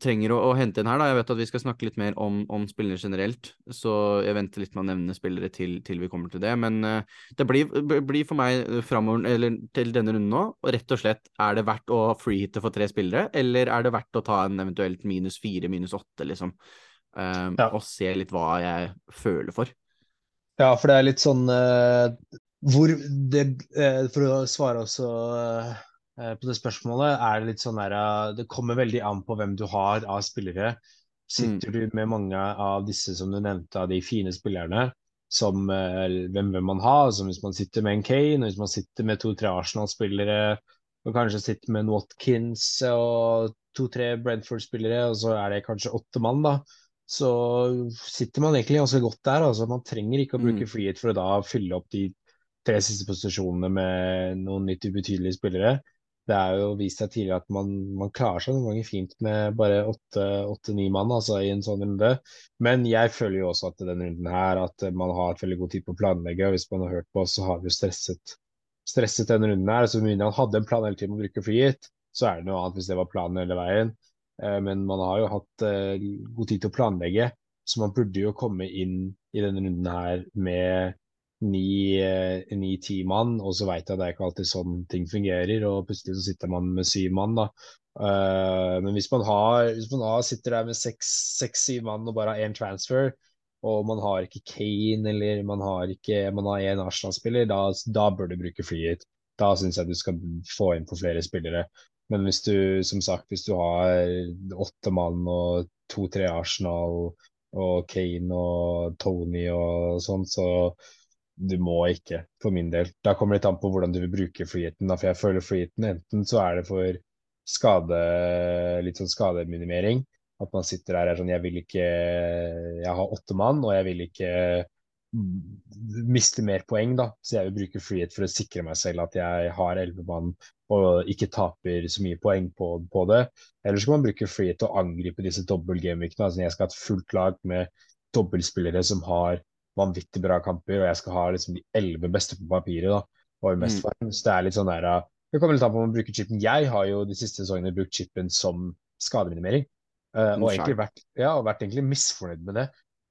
trenger å, å, hente inn her. da, Jeg vet at vi skal snakke litt mer om, om spillere generelt, så jeg venter litt med å nevne spillere til, til vi kommer til det. Men uh, det blir, blir, for meg framover, eller til denne runden nå, og rett og slett er det verdt å freehitte for tre spillere, eller er det verdt å ta en eventuelt minus fire, minus åtte, liksom, uh, ja. og se litt hva jeg føler for. Ja, for det er litt sånn uh, hvor det For å svare også Eh, på det spørsmålet er det litt sånn der, eh, Det kommer veldig an på hvem du har av spillere. Sitter mm. du med mange av disse som du nevnte, av de fine spillerne, som eh, hvem vil man ha? Som hvis man sitter med en Kane, og hvis man sitter med to-tre Arsenal-spillere, og kanskje sitter med en Watkins og to-tre Brentford-spillere, og så er det kanskje åtte mann, da. Så sitter man egentlig ganske godt der. altså Man trenger ikke å bruke mm. frihet for å da fylle opp de tre siste posisjonene med noen nytt ubetydelige spillere. Det er jo vist seg tidligere at man, man klarer seg noen ganger fint med bare åtte-ni mann altså i en sånn runde. Men jeg føler jo også at denne runden her at man har veldig god tid på å planlegge. og Hvis man har hørt på oss, så har vi jo stresset, stresset denne runden her. Så mye han hadde en plan hele tiden om å bruke flyet, så er det noe annet hvis det var planen hele veien. Eh, men man har jo hatt eh, god tid til å planlegge, så man burde jo komme inn i denne runden her med ni-ti eh, mann, og så vet jeg at det er ikke alltid sånn ting fungerer, og plutselig så sitter man med syv mann. da. Uh, men hvis man, har, hvis man har, sitter der med seks-syv mann og bare har én transfer, og man har ikke Kane eller man har ikke man har én Arsenal-spiller, da, da, bør du bruke frihet. Da syns jeg du skal få inn på flere spillere. Men hvis du som sagt, hvis du har åtte mann og to-tre Arsenal og Kane og Tony og sånn, så du må ikke, for min del. Da kommer det litt an på hvordan du vil bruke friheten. For jeg føler friheten enten så er det for skade, litt sånn skademinimering. At man sitter der og er sånn Jeg vil ikke Jeg har åtte mann, og jeg vil ikke miste mer poeng, da. Så jeg vil bruke frihet for å sikre meg selv at jeg har elleve mann og ikke taper så mye poeng på, på det. Eller så kan man bruke frihet til å angripe disse dobbel gameweekene. Altså jeg skal ha et fullt lag med dobbeltspillere som har vanvittig bra kamper, og jeg skal ha liksom de elleve beste på papiret da, og i mest mm. form. Så det er litt sånn der uh, Det kommer litt an på om man bruker chipen. Jeg har jo de siste sesongene brukt chipen som skademinimering. Uh, og egentlig vært, ja, og vært egentlig misfornøyd med det,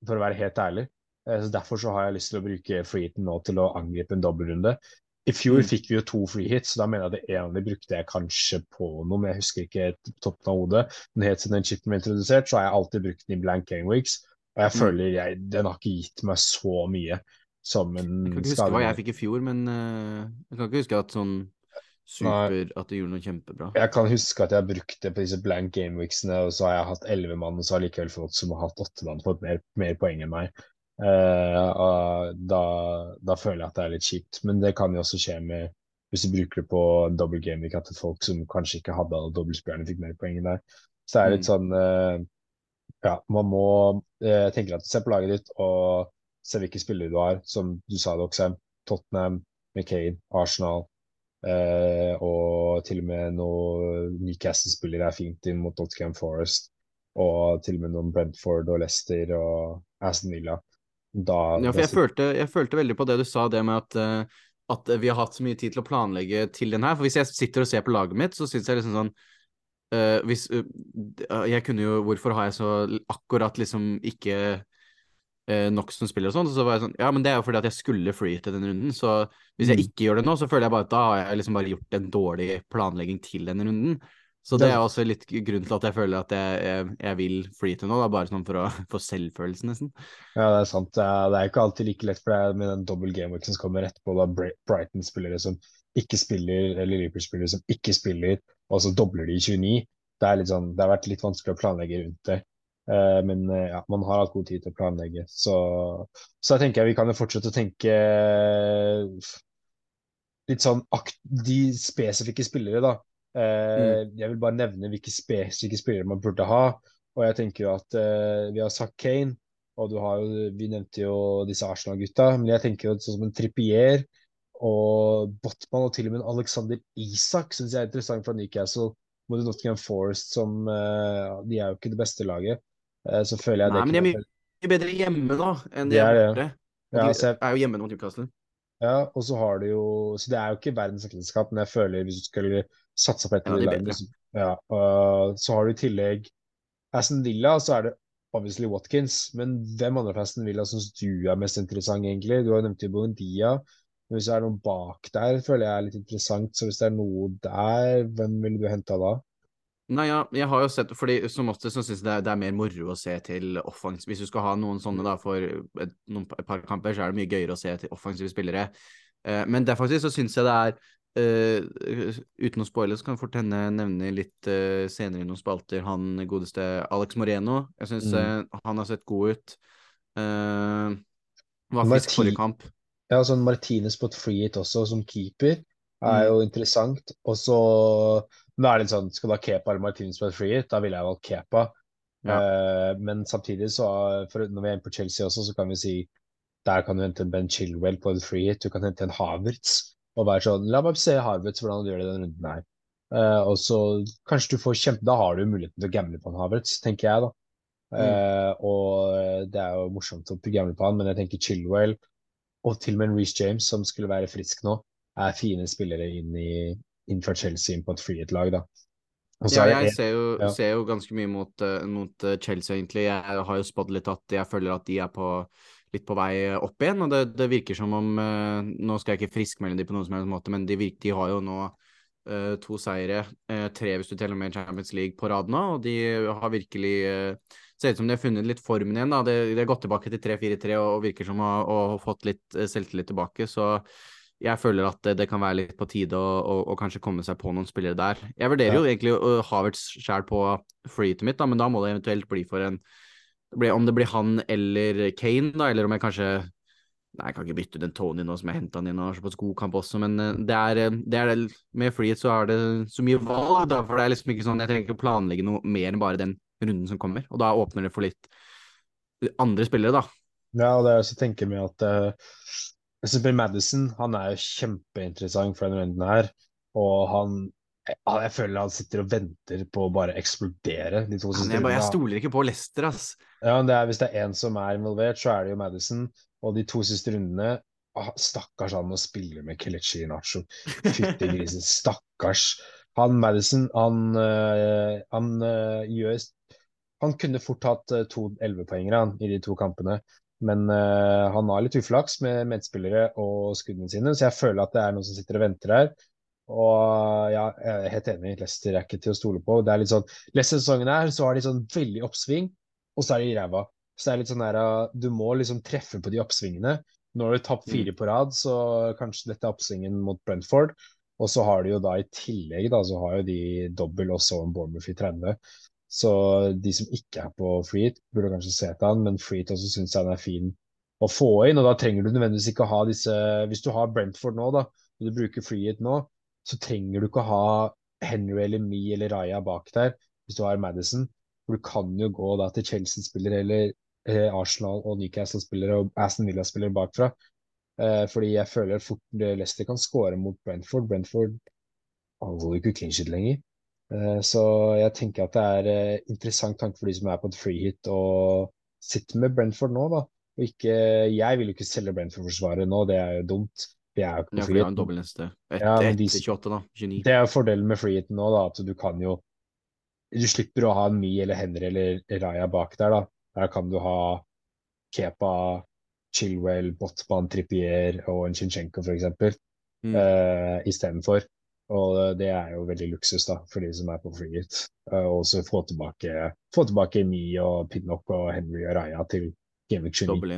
for å være helt ærlig. Uh, så Derfor så har jeg lyst til å bruke freehiten nå til å angripe en dobbeltrunde. I fjor mm. fikk vi jo to freehits, så da mener jeg at det ene brukte jeg kanskje på noe, men jeg husker ikke toppen av hodet. Men helt siden den chipen ble introdusert, så har jeg alltid brukt den i blank game weeks. Og jeg mm. føler jeg, den har ikke gitt meg så mye som en Jeg kan ikke huske hva jeg fikk i fjor, men uh, jeg kan ikke huske at sånn super Nei. At det gjorde noe kjempebra. Jeg kan huske at jeg brukte på disse blank gameweeksene, og så har jeg hatt elleve mann, og så har likevel folk som har hatt åtte mann, fått mer, mer poeng enn meg. Uh, da, da, føler jeg at det er litt kjipt. Men det kan jo også skje med hvis du bruker det på double game week, at folk som kanskje ikke hadde alle dobbeltspillerne, fikk mer poeng enn deg. Så det er litt mm. sånn uh, ja, man må eh, tenke at se på laget ditt og se hvilke spillere du har. Som du sa, Doxham, Tottenham, McCain, Arsenal. Eh, og til og med noen Newcastle-spillere er fint inn mot Dotcam Forest. Og til og med noen Brentford og Leicester og Aston Villa. Da, ja, for jeg følte, jeg følte, veldig på det du sa, det med at, uh, at vi har hatt så mye tid til å planlegge til den her. For hvis jeg sitter og ser på laget mitt, så syns jeg liksom sånn Uh, hvis, uh, jeg kunne jo Hvorfor har jeg så akkurat liksom ikke uh, nok som spiller og sånn? Så var jeg sånn Ja, men det er jo fordi at jeg skulle free til den runden. Så hvis jeg mm. ikke gjør det nå, så føler jeg bare at da har jeg liksom bare gjort en dårlig planlegging til den runden. Så det er også litt grunn til at jeg føler at jeg, jeg, jeg vil free til nå, da, bare sånn for å (laughs) få selvfølelsen, nesten. Ja, det er sant. Det er, det er ikke alltid like lett, for er med den dobbel game som kommer etterpå, da Brighton-spillere som ikke spiller, eller Liverpool-spillere som ikke spiller, og så dobler de i 29. Det, er sånn, det har vært litt vanskelig å planlegge rundt det. Uh, men uh, ja, man har hatt god tid til å planlegge. Så, så jeg tenker vi kan jo fortsette å tenke uh, litt sånn de spesifikke spillere, da. Mm. Jeg vil bare nevne hvilke spesifikke spillere man burde ha. Og jeg tenker jo at vi har sagt Kane, og du har vi nevnte jo disse Arsenal-gutta. Men jeg tenker jo sånn som en Trippier og Botman og til og med Alexander Isak syns jeg er interessant fra Newcastle mot Nottingham Forest, som uh, De er jo ikke det beste laget. Uh, så føler jeg Nei, det men de er mye bedre hjemme, da, enn de, de er borte. Ja, de jeg, er jo hjemme mot Newcastle. Ja, og så har du jo Så det er jo ikke verdens ekteskap, men jeg føler hvis du skulle satsa på et av de lagene ja, uh, Så har du i tillegg Aston Villa, så er det obviously Watkins. Men hvem andre fra Aston Villa syns du er mest interessant, egentlig? Du har nevnt jo Bondia. Men hvis det er noe bak der, føler jeg er litt interessant. Så hvis det er noe der, hvem ville du henta da? Nei, ja, jeg har jo sett fordi Som oftest så syns jeg det er, det er, mer moro å se til offensiv Hvis du skal ha noen sånne da for et, noen, et par kamper, så er det mye gøyere å se til offensive spillere. Eh, men der faktisk så syns jeg det er uh, Uten å spoile, så kan jeg fort hende nevne litt uh, senere i noen spalter han godeste Alex Moreno. Jeg syns mm. han har sett god ut. var frisk forrige kamp. Ja, sånn Martinez på et free hit også, som keeper, er mm. jo interessant. Og så Nå er det litt sånn, skal du ha Kepa eller Martinez på et free hit? Da ville jeg valgt Kepa. Ja. Uh, men samtidig, så for, når vi er inne på Chelsea også, så kan vi si Der kan du hente en Ben Chilwell på en free hit, du kan hente en Havertz. Og være sånn La meg se Havertz hvordan han gjør det i denne runden her. Uh, og så kanskje du får kjempe Da har du muligheten til å gamble på en Havertz, tenker jeg, da. Uh, og det er jo morsomt å gamble på han, men jeg tenker Chilwell og til og med Reece James, som skulle være frisk nå, er fine spillere inn, i, inn fra Chelsea inn på et frihet-lag. da. Ja, jeg ser jo, ja. ser jo, ganske mye mot, uh, mot Chelsea, egentlig. Jeg har jo spådd litt at jeg føler at de er på litt på vei opp igjen. Og det, det virker som om uh, Nå skal jeg ikke friskmelde dem på noen som helst måte, men de, virker, de har jo nå uh, to seire, uh, tre hvis du teller med Champions League på rad nå, og de har virkelig Ser ut som de har funnet litt formen igjen. da, De, de har gått tilbake til 3-4-3 og, og, virker som å ha fått litt selvtillit tilbake. så jeg føler at det, det, kan være litt på tide å, å, å, kanskje komme seg på noen spillere der. Jeg vurderer ja. jo egentlig uh, Havertz sjæl på freeheatet mitt, da, men da må det eventuelt bli for en om det blir han eller Kane, da, eller om jeg kanskje Nei, jeg kan ikke bytte ut en Tony nå som jeg henta han inn og har såpass god kamp også, men eh, det er, eh, det er med frihet så er det så mye valg, da, for det er liksom ikke sånn Jeg trenger ikke å planlegge noe mer enn bare den runden som kommer, og da åpner det for litt andre spillere, da. Ja, og det er også tenker med at uh, eksempel Madison han er jo kjempeinteressant for denne runden her, og han jeg føler han sitter og venter på å bare eksplodere. De to jeg, bare, jeg stoler ikke på Lester, ass. Ja, det er, Hvis det er én som er involvert, så er det jo Madison. Og de to siste rundene ah, Stakkars han må spille med Kelechi Nacho. Fytti (laughs) grisen. Stakkars. Han Madison, han, øh, han øh, gjør Han kunne fort hatt øh, to ellevepoengere i de to kampene. Men han har litt uflaks med medspillere og skuddene sine, så jeg føler at det er noen som sitter og venter her. Og ja, jeg er helt enig. Leicester er ikke til å stole på. Det er litt sånn, Leicester-sesongen her så har de sånn veldig oppsving, og så er de ræva. Så det er litt sånn der, Du må liksom treffe på de oppsvingene. Nå har du tapt fire mm. på rad, så kanskje dette er oppsvingen mot Brentford. Og så har de jo da i tillegg da, så har jo de dobbel og så en Bournemouth i 30. Så de som ikke er på freet, burde kanskje se til han, men freet også syns jeg han er fin å få inn. Og da trenger du nødvendigvis ikke ha disse Hvis du har Brentford nå, da, og du bruker freet nå, så trenger du ikke ha Henry eller Me eller Raja bak der hvis du har Madison. For du kan jo gå da til Chelsea-spillere eller eh, Arsenal og Newcastle-spillere og Aston Villa-spillere bakfra. Eh, fordi jeg føler fort Leicester kan skåre mot Brentford. Brentford holder ikke clean shit lenger. Eh, så jeg tenker at det er eh, interessant tanke for de som er på et freehit og sitter med Brentford nå, da. Og ikke, jeg vil jo ikke selge Brentford-forsvaret nå, det er jo dumt. Det er jo ikke ja, en dobbel neste. Et, ja, de, 28, da. 29. Det er fordelen med freehiten nå, da, at du kan jo Du slipper å ha en Mi eller Henry eller Raja bak der, da. Der kan du ha Kepa, Chilwell, Botman, Trippier og en Chinchenko, f.eks. Mm. Uh, istedenfor. Og det er jo veldig luksus da, for de som er på freehit. Uh, og så få tilbake, få tilbake Mi og Pinnock og Henry og Raja til Gameweek 29. Dobbel.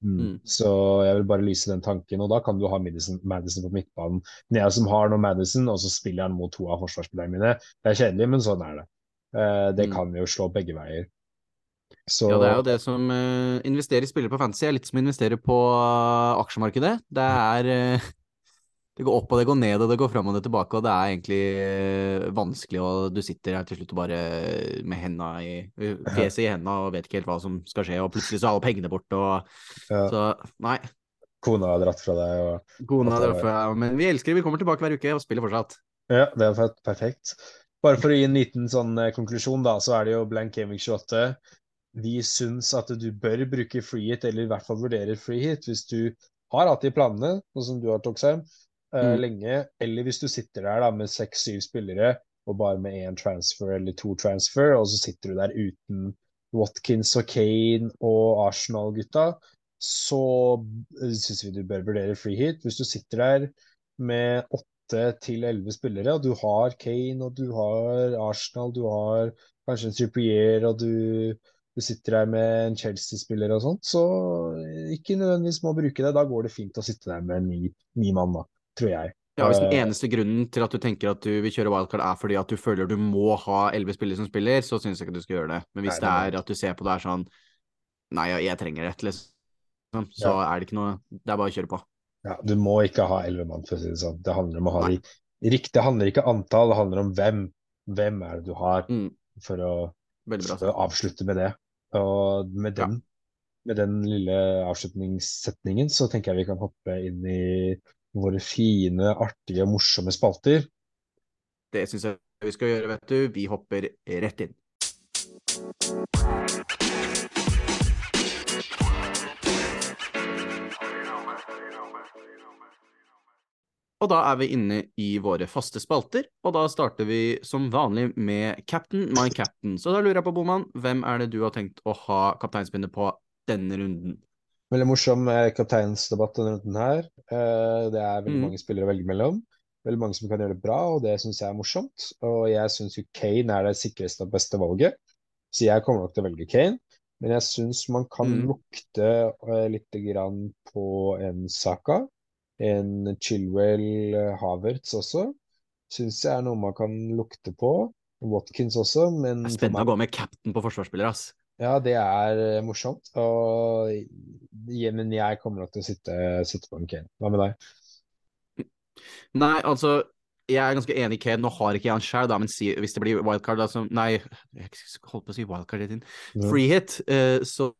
Mm. mm. Så jeg vil bare lyse den tanken. Og da kan du ha Madison, Madison på midtbanen. Men jeg som har nå Madison, og så spiller han mot to av forsvarsspillerne mine. Det er kjedelig, men sånn er det. Uh, det mm. kan jo slå begge veier. Så... Ja, det er jo det som uh, investerer i spillere på fantasy er litt som å investere på uh, aksjemarkedet. Det er (laughs) det går opp og det går ned, og det går fram og det tilbake, og det er egentlig vanskelig, og du sitter her til slutt og bare med henda i fjeset i henda og vet ikke helt hva som skal skje, og plutselig så er alle pengene borte, og ja. så nei. Kona har dratt fra deg, og Kona har dratt fra deg, men vi elsker det, vi kommer tilbake hver uke og spiller fortsatt. Ja, det er perfekt. Bare for å gi en liten sånn konklusjon, da, så er det jo Blank Gaming 28. Vi syns at du bør bruke freehit, eller i hvert fall vurdere freehit, hvis du har hatt de planene, sånn som du har, Toksheim uh, mm. lenge. Eller hvis du sitter der da med seks-syv spillere og bare med én transfer eller to transfer, og så sitter du der uten Watkins og Kane og Arsenal-gutta, så eh, syns vi du bør vurdere free hit. Hvis du sitter der med åtte til elleve spillere, og du har Kane og du har Arsenal, du har kanskje en Trippier og du, du sitter der med en Chelsea-spiller og sånt, så ikke nødvendigvis må bruke det. Da går det fint å sitte der med ni, ni mann, da tror jeg. Ja, Hvis den eh, eneste grunnen til at du tenker at du vil kjøre wildcard er fordi at du føler du må ha elleve spillere som spiller, så syns jeg ikke du skal gjøre det. Men hvis nei, det er at du ser på det er sånn Nei, jeg trenger et, liksom. Så ja. er det ikke noe Det er bare å kjøre på. Ja, du må ikke ha elleve mann, for å si det sånn. Det handler om å ha de riktige. Det handler ikke antall, det handler om hvem. Hvem er det du har, mm. for, å, for å avslutte med det. Og med den ja med den lille avslutningssetningen så tenker jeg vi kan hoppe inn i våre fine, artige, morsomme spalter. Det syns jeg vi skal gjøre, vet du. Vi hopper rett inn. Og da er vi inne i våre faste spalter, og da starter vi som vanlig med Captain my captain. Så da lurer jeg på, Boman, hvem er det du har tenkt å ha kapteinspinnet på denne runden? Veldig morsom eh, kapteinsdebatt denne runden her. Eh, det er veldig Mm. mange spillere å velge mellom. Veldig mange som kan gjøre det bra, og det syns jeg er morsomt. Og jeg syns jo Kane er det sikreste og beste valget, så jeg kommer nok til å velge Kane. Men jeg syns man kan Mm. lukte litt grann på en Saka. En Chilwell eh, Havertz også. Syns jeg er noe man kan lukte på. Watkins også, men Det er spennende meg- å gå med cap'n på forsvarsspillere, ass. ja, det er eh, morsomt. Og, ja, men jeg kommer nok til å sitte, sitte på en Kane. Hva med deg? Nei, altså, jeg er ganske enig i Kane. Nå har ikke jeg han sjøl, men si, hvis det blir wildcard, da, så Nei, jeg holdt på å si wildcard hele tiden. Free hit, uh, så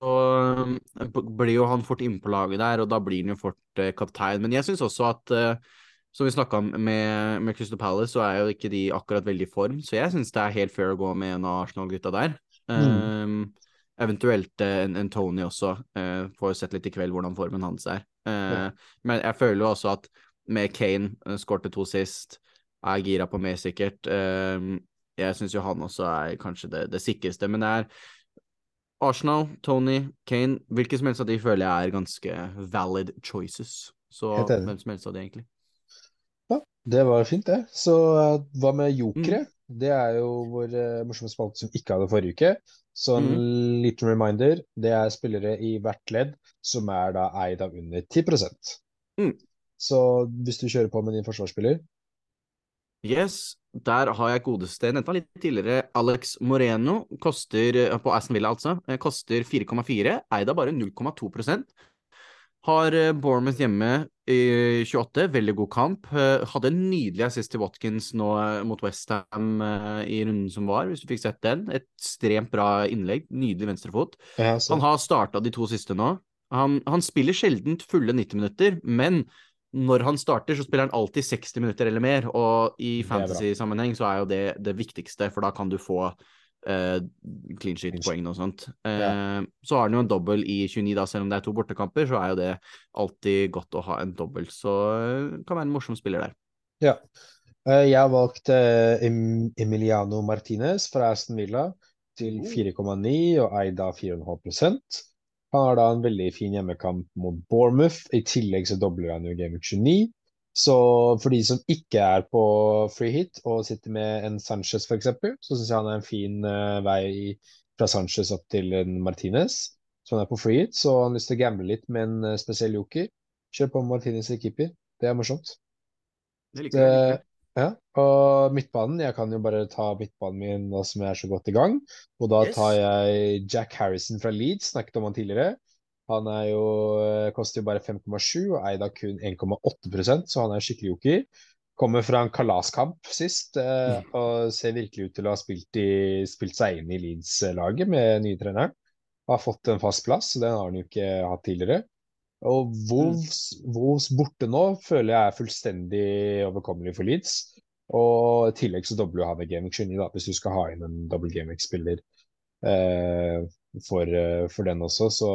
så eh, blir jo han fort innpå laget der, og da blir han jo fort eh, kaptein. Men jeg syns også at eh, som vi snakka om med, med Crystal Palace, så er jo ikke de akkurat veldig i form. Så jeg syns det er helt fair å gå med en av Arsenal-gutta der. Mm. Um, eventuelt en, en Tony også. Uh, får sett litt i kveld hvordan formen hans er. Uh, Ja. Men jeg føler jo også at med Kane, uh, skårte to sist, er gira på mer sikkert. Uh, jeg syns jo han også er kanskje det, det sikreste, men det er Arsenal, Tony, Kane, hvilke som helst av de føler jeg er ganske valid choices. Så hvem som helst av de, egentlig. Ja, Det var fint, det. Så eh, hva med jokere? Mm. Det er jo vår eh, morsomme spalte som ikke hadde forrige uke. Så en Mm. liten reminder. Det er spillere i hvert ledd som er da eid av under 10 Mm. Så hvis du kjører på med din forsvarsspiller Yes, der har jeg godeste nevnte litt tidligere. Alex Moreno koster, eh, på Aston Villa altså, eh, koster 4,4, eid av bare 0,2% Har eh, Bournemouth hjemme i 28, veldig god kamp. Hadde en nydelig assist til Watkins nå mot Westham i runden som var, hvis du fikk sett den. Et ekstremt bra innlegg, nydelig venstrefot. ja. Han har starta de to siste nå. Han, han spiller sjelden fulle 90 minutter, men når han starter, så spiller han alltid 60 minutter eller mer. Og i fantasy-sammenheng så er jo det det viktigste, for da kan du få uh, clean sheet-poeng og sånt. Eh, Så har han jo en dobbel i 29, da, selv om det er to bortekamper, så er jo det alltid godt å ha en dobbel. Så uh, kan være en morsom spiller der. Ja. Jeg har valgt Emiliano Martinez fra Aston Villa til 4,9 og eid av 4,5 Han har da en veldig fin hjemmekamp mot Bournemouth. I tillegg så dobler han jo Game Week 29. Så for de som ikke er på free hit og sitter med en Sanchez f.eks., så syns jeg han er en fin uh, vei fra Sanchez opp til en Martinez. Så han er på free hit, så han har lyst til å gamble litt med en eh, spesiell joker. Kjør på med Martinez i keeper. Det er morsomt. Det liker jeg. Ja, og midtbanen, jeg kan jo bare ta midtbanen min nå som jeg er så godt i gang. Og da Yes. tar jeg Jack Harrison fra Leeds, snakket om han tidligere. Han er jo, eh, koster jo bare 5,7 og eid av kun 1,8% så han er skikkelig joker. Kommer fra en kalaskamp sist eh, og ser virkelig ut til å ha spilt, i, spilt seg inn i Leeds-laget med nye treneren. Har fått en fast plass, den har han jo ikke hatt tidligere. Og Wolves, Wolves borte nå føler jeg er fullstendig overkommelig for Leeds. Og i tillegg så dobler han med Gameweek 29, da, hvis du skal ha inn en double Gameweek-spiller eh, for, eh, for den også. Så,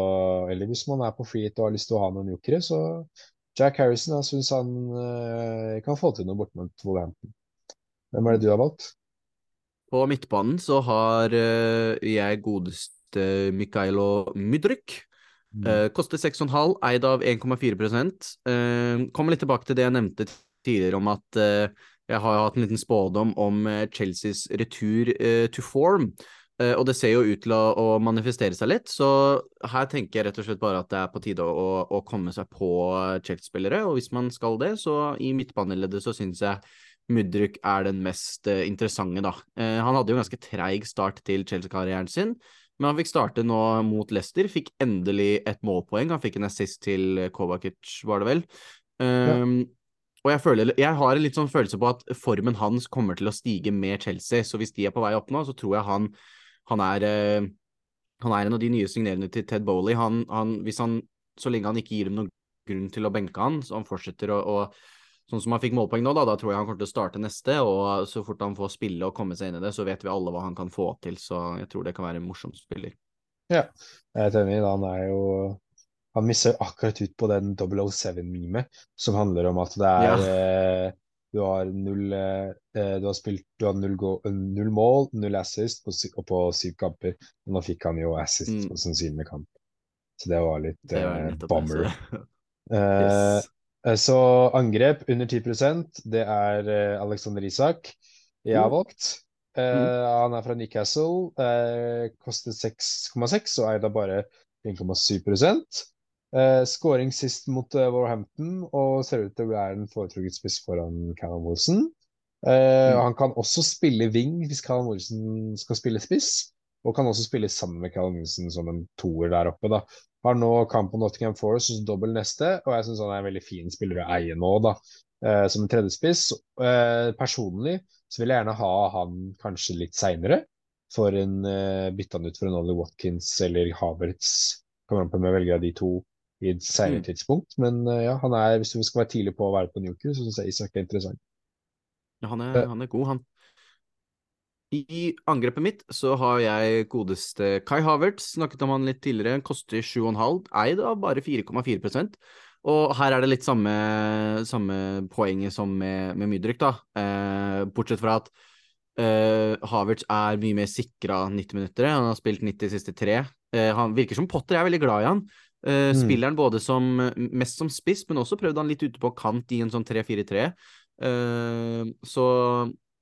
eller hvis man er på free hit og har lyst til å ha noen jokere, så Jack Harrison jeg syns han eh, kan få til noe borte mot Wolverhampton. Hvem er det du har valgt? På midtbanen så har eh, jeg godeste Mikailo Mydryk. Eh, koster 6,5, eid av 1,4 uh, Kommer litt tilbake til det jeg nevnte tidligere om at uh, jeg har hatt en liten spådom om eh, Chelseas retur eh, to form. Eh, og det ser jo ut til å, å manifestere seg litt, så her tenker jeg rett og slett bare at det er på tide å, å komme seg på Chelsea-spillere. Og hvis man skal det, så i midtbaneleddet så syns jeg Mudryk er den mest eh, interessante, da. Eh, han hadde jo en ganske treig start til Chelsea-karrieren sin. Men han fikk starte nå mot Leicester, fikk endelig et målpoeng. Han fikk en assist til Kovacic, var det vel. Um, Og jeg, føler, jeg har en litt sånn følelse på at formen hans kommer til å stige med Chelsea. Så hvis de er på vei opp nå, så tror jeg han, han er eh, han er en av de nye signerende til Ted Bowley. Han, han, hvis han, så lenge han ikke gir dem noen grunn til å benke han, så han fortsetter å, å Sånn som han fikk målpoeng nå, da, da tror jeg han kommer til å starte neste. Og så fort han får spille og komme seg inn i det, så vet vi alle hva han kan få til. Så jeg tror det kan være en morsom spiller. Ja, jeg er enig. Han er jo Han misser akkurat ut på den 007-memet som handler om at det er Ja. eh, Du har null eh, Du har spilt Du har null, go, null mål, null assist på, og på syv kamper. Og nå fikk han jo assist Mm. på sannsynlig kamp. Så det var litt Det var eh, bummer. (laughs) Eh, yes. Eh, Så angrep under 10% det er eh, Alexander Isak jeg har Mm. valgt. Eh, Han er fra Newcastle, eh, koster 6,6 og eid da bare 1,7 eh, Skåring sist mot Warhampton og ser ut til å være en foretrukket spiss foran Callum Wilson. Mm. Han kan også spille wing hvis Callum Wilson skal spille spiss, og kan også spille sammen med Callum Wilson som en toer der oppe. da. Har nå kamp på Nottingham Forest hos dobbel neste, og jeg syns han er en veldig fin spiller å eie nå, da. Eh, som en tredjespiss. Eh, personlig så vil jeg gjerne ha han kanskje litt seinere. For en uh, bytte han ut for en Ollie Watkins eller Havertz. Kommer an på om jeg velger av de to i et seinere Mm. tidspunkt. Men eh, ja, han er, hvis du skal være tidlig på å være på Newcastle, så syns jeg Isak er interessant. Ja, han Eh. er, han er god, han. I angrepet mitt så har jeg godeste Kai Havertz, snakket om han litt tidligere, koster 7,5, eid av bare 4,4% Og her er det litt samme, samme poenget som med, med Mydrik, da. Eh, bortsett fra at eh, Havertz er mye mer sikra 90 minutter. Han har spilt 90 de siste tre. Eh, han virker som Potter jeg er veldig glad i han. Eh, Mm. Spiller han både som, mest som spiss, men også prøvde han litt ute på kant i en sånn 3-4-3. Eh, så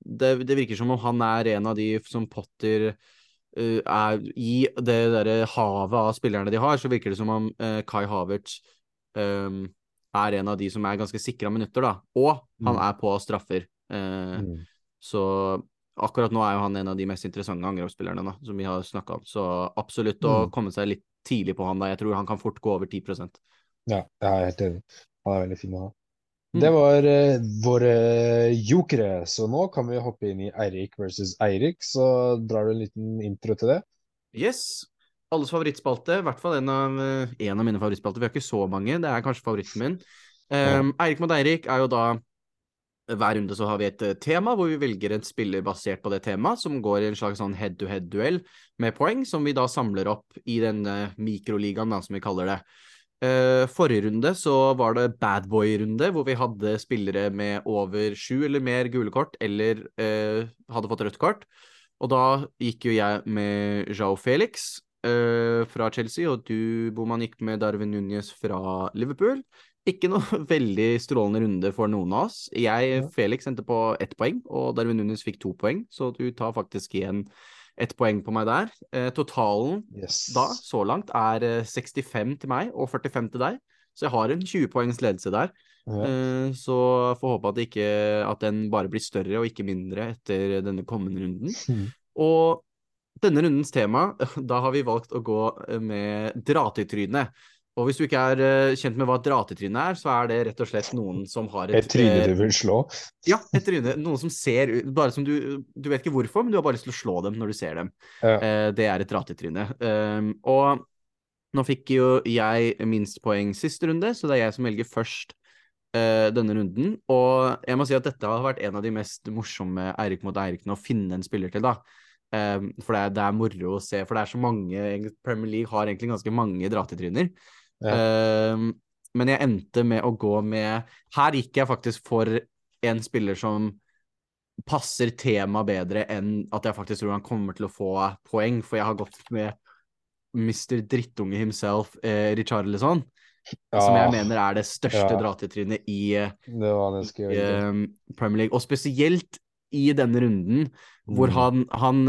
det, det virker som om han er en av de som Potter uh, er I det derre havet av spillerne de har, så virker det som om uh, Kai Havertz um, er en av de som er ganske sikra minutter, da. Og han Mm. er på straffer. Uh, Mm. Så akkurat nå er jo han en av de mest interessante angrepsspillerne da, som vi har snakka om. Så absolutt å Mm. komme seg litt tidlig på han da. Jeg tror han kan fort gå over 10% Ja, jeg er helt enig. Han er veldig fin å ha. Mm. Det var uh, våre jokere, så nå kan vi hoppe inn i Eirik versus Eirik. Så drar du en liten intro til det. Yes. Alles favorittspalte, i hvert fall en av, eh, en av mine favorittspalter. Vi har ikke så mange, det er kanskje favoritten min. Um, Eirik mot Eirik er jo da Hver runde så har vi et eh, tema hvor vi velger en spiller basert på det temaet, som går i en slags sånn head-to-head-duell med poeng, som vi da samler opp i denne mikroligaen, da, som vi kaller det. Eh, forrige runde så var det bad boy-runde, hvor vi hadde spillere med over sju eller mer gule kort, eller eh, hadde fått rødt kort. Og da gikk jo jeg med Jao Felix eh, fra Chelsea, og du, Boman, gikk med Darwin Núñez fra Liverpool. Ikke noe (laughs) veldig strålende runde for noen av oss. Jeg, Felix, endte på ett poeng, og Darwin Núñez fikk to poeng, så du tar faktisk igjen ett poeng på meg der. Eh, totalen Yes. da, så langt, er eh, 65 til meg og 45 til deg. Så jeg har en 20 poengs ledelse der. Ja. Eh, Så får håpe at, ikke, at den bare blir større og ikke mindre etter denne kommende runden. Mm. Og denne rundens tema, (laughs) da har vi valgt å gå eh, med dra-til-tryne. Og hvis du ikke er uh, kjent med hva et dra-til-tryne er, så er det rett og slett noen som har et Et tryne eh, du vil slå. Ja, et tryne. Noen som ser ut Bare som du Du vet ikke hvorfor, men du har bare lyst til å slå dem når du ser dem. Ja. Uh, det er et dra-til-tryne. Um, og nå fikk jo jeg minst poeng siste runde, så det er jeg som velger først uh, denne runden. Og jeg må si at dette har vært en av de mest morsomme Eirik mot Eirikene å finne en spiller til, da. Um, for det er, det er moro å se, for det er så mange Premier League har egentlig ganske mange Um, men jeg endte med å gå med Her gikk jeg faktisk for en spiller som passer temaet bedre enn at jeg faktisk tror han kommer til å få poeng, for jeg har gått med Mr. Drittunge himself, eh, Richarlison, som jeg Ah, mener er det største ja. dra-til-trynet i, i eh, Premier League, og spesielt i denne runden, hvor Mm. han, han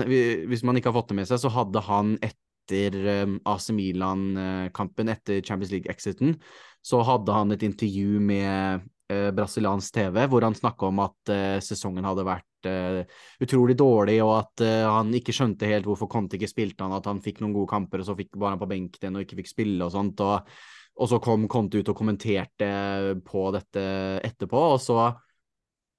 Hvis man ikke har fått det med seg, så hadde han etter um, AC Milan-kampen, etter Champions League-exiten, så hadde han et intervju med eh, brasiliansk TV, hvor han snakka om at eh, sesongen hadde vært eh, utrolig dårlig, og at eh, han ikke skjønte helt hvorfor Conte ikke spilte han, at han fikk noen gode kamper, og så fikk, bare han på benken igjen og ikke fikk spille og sånt. og og så kom Conte ut og kommenterte på dette etterpå, og så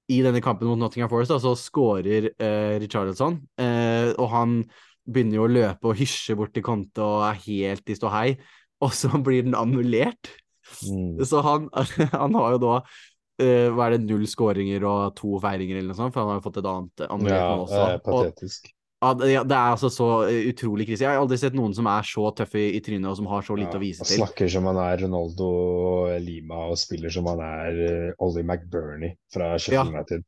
i denne kampen mot Nottingham Forest da, så skårer uh, Richarlison, eh, og han begynner jo å løpe og hysje bort til Conte og er helt i ståhei, og så (laughs) blir den annullert. Mm. Så han, (laughs) han har jo da uh, hva er det, null skåringer og to feiringer eller noe sånt, for han har jo fått et annet annullert Ja, også. eh, patetisk. Og, ja, det, ja, det er altså så uh, utrolig krise. Jeg har aldri sett noen som er så tøff i, i trynet og som har så lite Ja, å vise til. snakker som han er Ronaldo Lima og spiller som han er eh, Ollie McBurney fra Sheffield Ja.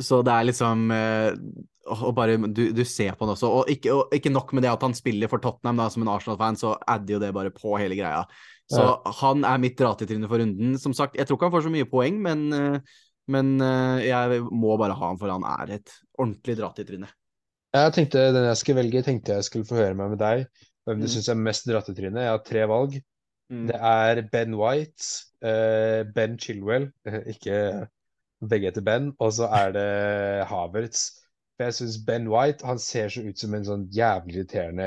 Så det er liksom eh, Og bare du, du ser på han også. Og ikke, og ikke nok med det at han spiller for Tottenham da, som en Arsenal-fan, så adder jo det bare på hele greia. Så han er mitt dra-til-tryne for runden. Som sagt, jeg tror ikke han får så mye poeng, men, eh, men eh, jeg må bare ha han for han er et ordentlig dra-til-tryne. Jeg tenkte Den jeg skulle velge, tenkte jeg skulle få høre meg med deg. Hvem du Mm. syns er mest drattetryne. Jeg har tre valg. Mm. Det er Ben White, eh, Ben Chilwell, (laughs) ikke begge heter Ben, og så er det Havertz. For jeg syns Ben White han ser så ut som en sånn jævlig irriterende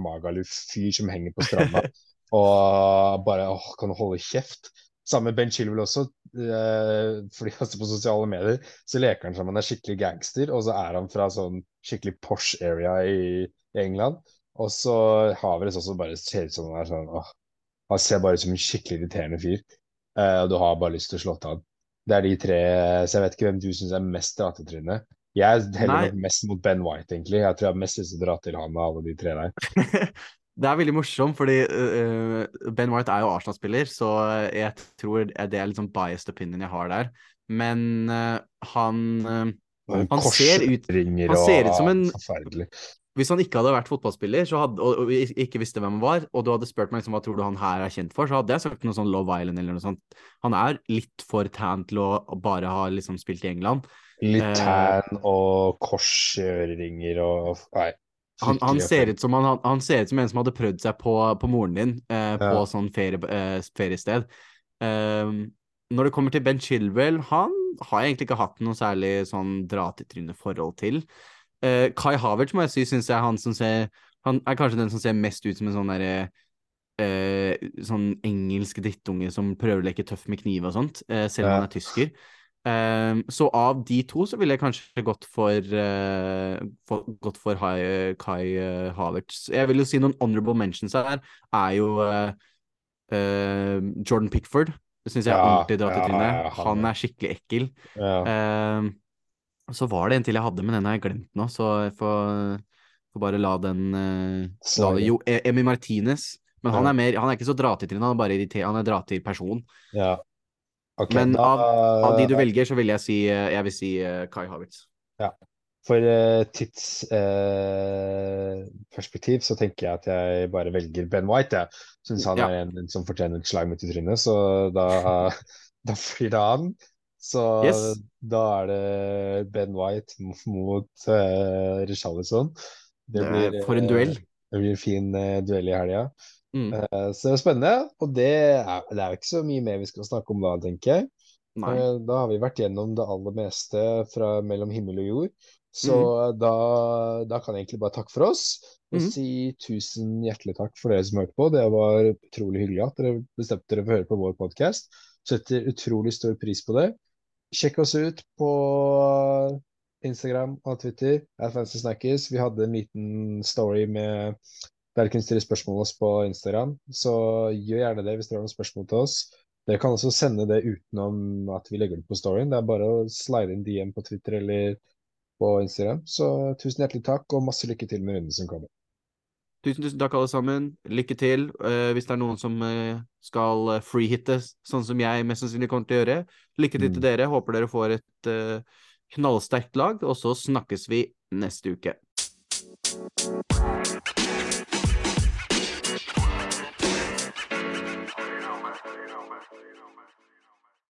Magaluf-fyr som henger på stranda (laughs) og bare åh, kan holde kjeft. Samme Ben Chilwell også, eh, fordi altså på sosiale medier så leker han som han er skikkelig gangster, og så er han fra sånn skikkelig Porsche area i, i England. Og så Havertz også bare ser ut som han er sånn åh, han ser bare ut som en skikkelig irriterende fyr, Uh, og du har bare lyst til å slå til han. Det er de tre, så jeg vet ikke hvem du syns er mest dratetryne. Jeg heller nok mest mot Ben White, egentlig. Jeg tror jeg har mest lyst til å dra til han av alle de tre der. (laughs) Det er veldig morsomt, fordi uh, Ben White er jo Arsenal-spiller, så jeg tror det er litt sånn biased opinion jeg har der. Men uh, han uh, Han ser ut- han ser ut som en-. Hvis han ikke hadde vært fotballspiller så hadde, og, og ikke visste hvem han var, og du hadde spurt meg liksom, hva tror du han her er kjent for, så hadde jeg sagt noe sånn Love Island eller noe sånt. Han er litt for tan til å bare ha liksom spilt i England. Litt Eh, tan og korsøreringer og Nei. Han, han, ser ut som han, han ser ut som en som hadde prøvd seg på, på moren din eh, på Ja. sånn ferie, eh, feriested. Ehm, når det kommer til Ben Chilwell, han har jeg egentlig ikke hatt noe særlig sånn dra-til-trynet-forhold til. Eh, Kai Havertz må jeg si syns jeg er han som ser Han er kanskje den som ser mest ut som en sånn derre uh, sånn engelsk drittunge som prøver å leke tøff med kniv og sånt, uh, selv om Ja. han er tysker. Så av de to så ville jeg kanskje gått for, for, gått for Hai- Kai Havertz. Jeg vil jo si noen honorable mentions her, er jo Jordan Pickford. Det syns jeg er Ja, ordentlig dratt i trynet. ja, han Han er skikkelig ekkel. Ja. Så var det en til jeg hadde, men den har jeg glemt nå, så jeg får, får bare la den uh, la Jo, E- Emi Martinez. Men han er, mer, han er ikke så dra-til-tryne, han er bare irriter- han er dra-til-person. ja. Okay, Men da, Av de du velger, så vil jeg si, eh, jeg vil si uh, Kai Havertz. For uh, tidsperspektiv så tenker jeg at jeg bare velger Ben White. Jeg syns han Ja. er en, en som fortjener et slag midt i trynet, så da, (laughs) da blir det han. Så Yes. da er det Ben White mot uh, Richarlison. Det blir, for en eh, duell. Det blir en fin uh, duell i helga. Mm. Uh, så det er spennende. Og det er, det er ikke så mye mer vi skal snakke om da, tenker jeg. Eh, Da har vi vært gjennom det aller meste fra mellom himmel og jord. Så Mm. da, da kan jeg egentlig bare takke for oss og mm. si tusen hjertelig takk for dere som hørte på. Det var utrolig hyggelig at dere bestemte dere for å høre på vår podkast. Setter utrolig stor pris på det. Sjekk oss ut på Instagram og Twitter. at Fancy Snackers. Vi hadde en liten story med der kunne stille spørsmål oss på Instagram. Så gjør gjerne det hvis dere har noen spørsmål til oss. Dere kan også sende det utenom at vi legger det på storyen. Det er bare å slide inn DM på Twitter eller på Instagram. Så tusen hjertelig takk, og masse lykke til med runden som kommer. Tusen, tusen takk, alle sammen. Lykke til. Uh, hvis det er noen som uh, skal eh, freehitte, sånn som jeg mest sannsynlig kommer til å gjøre, lykke til til Mm. dere. Håper dere får et uh, knallsterkt lag, og så snakkes vi neste uke.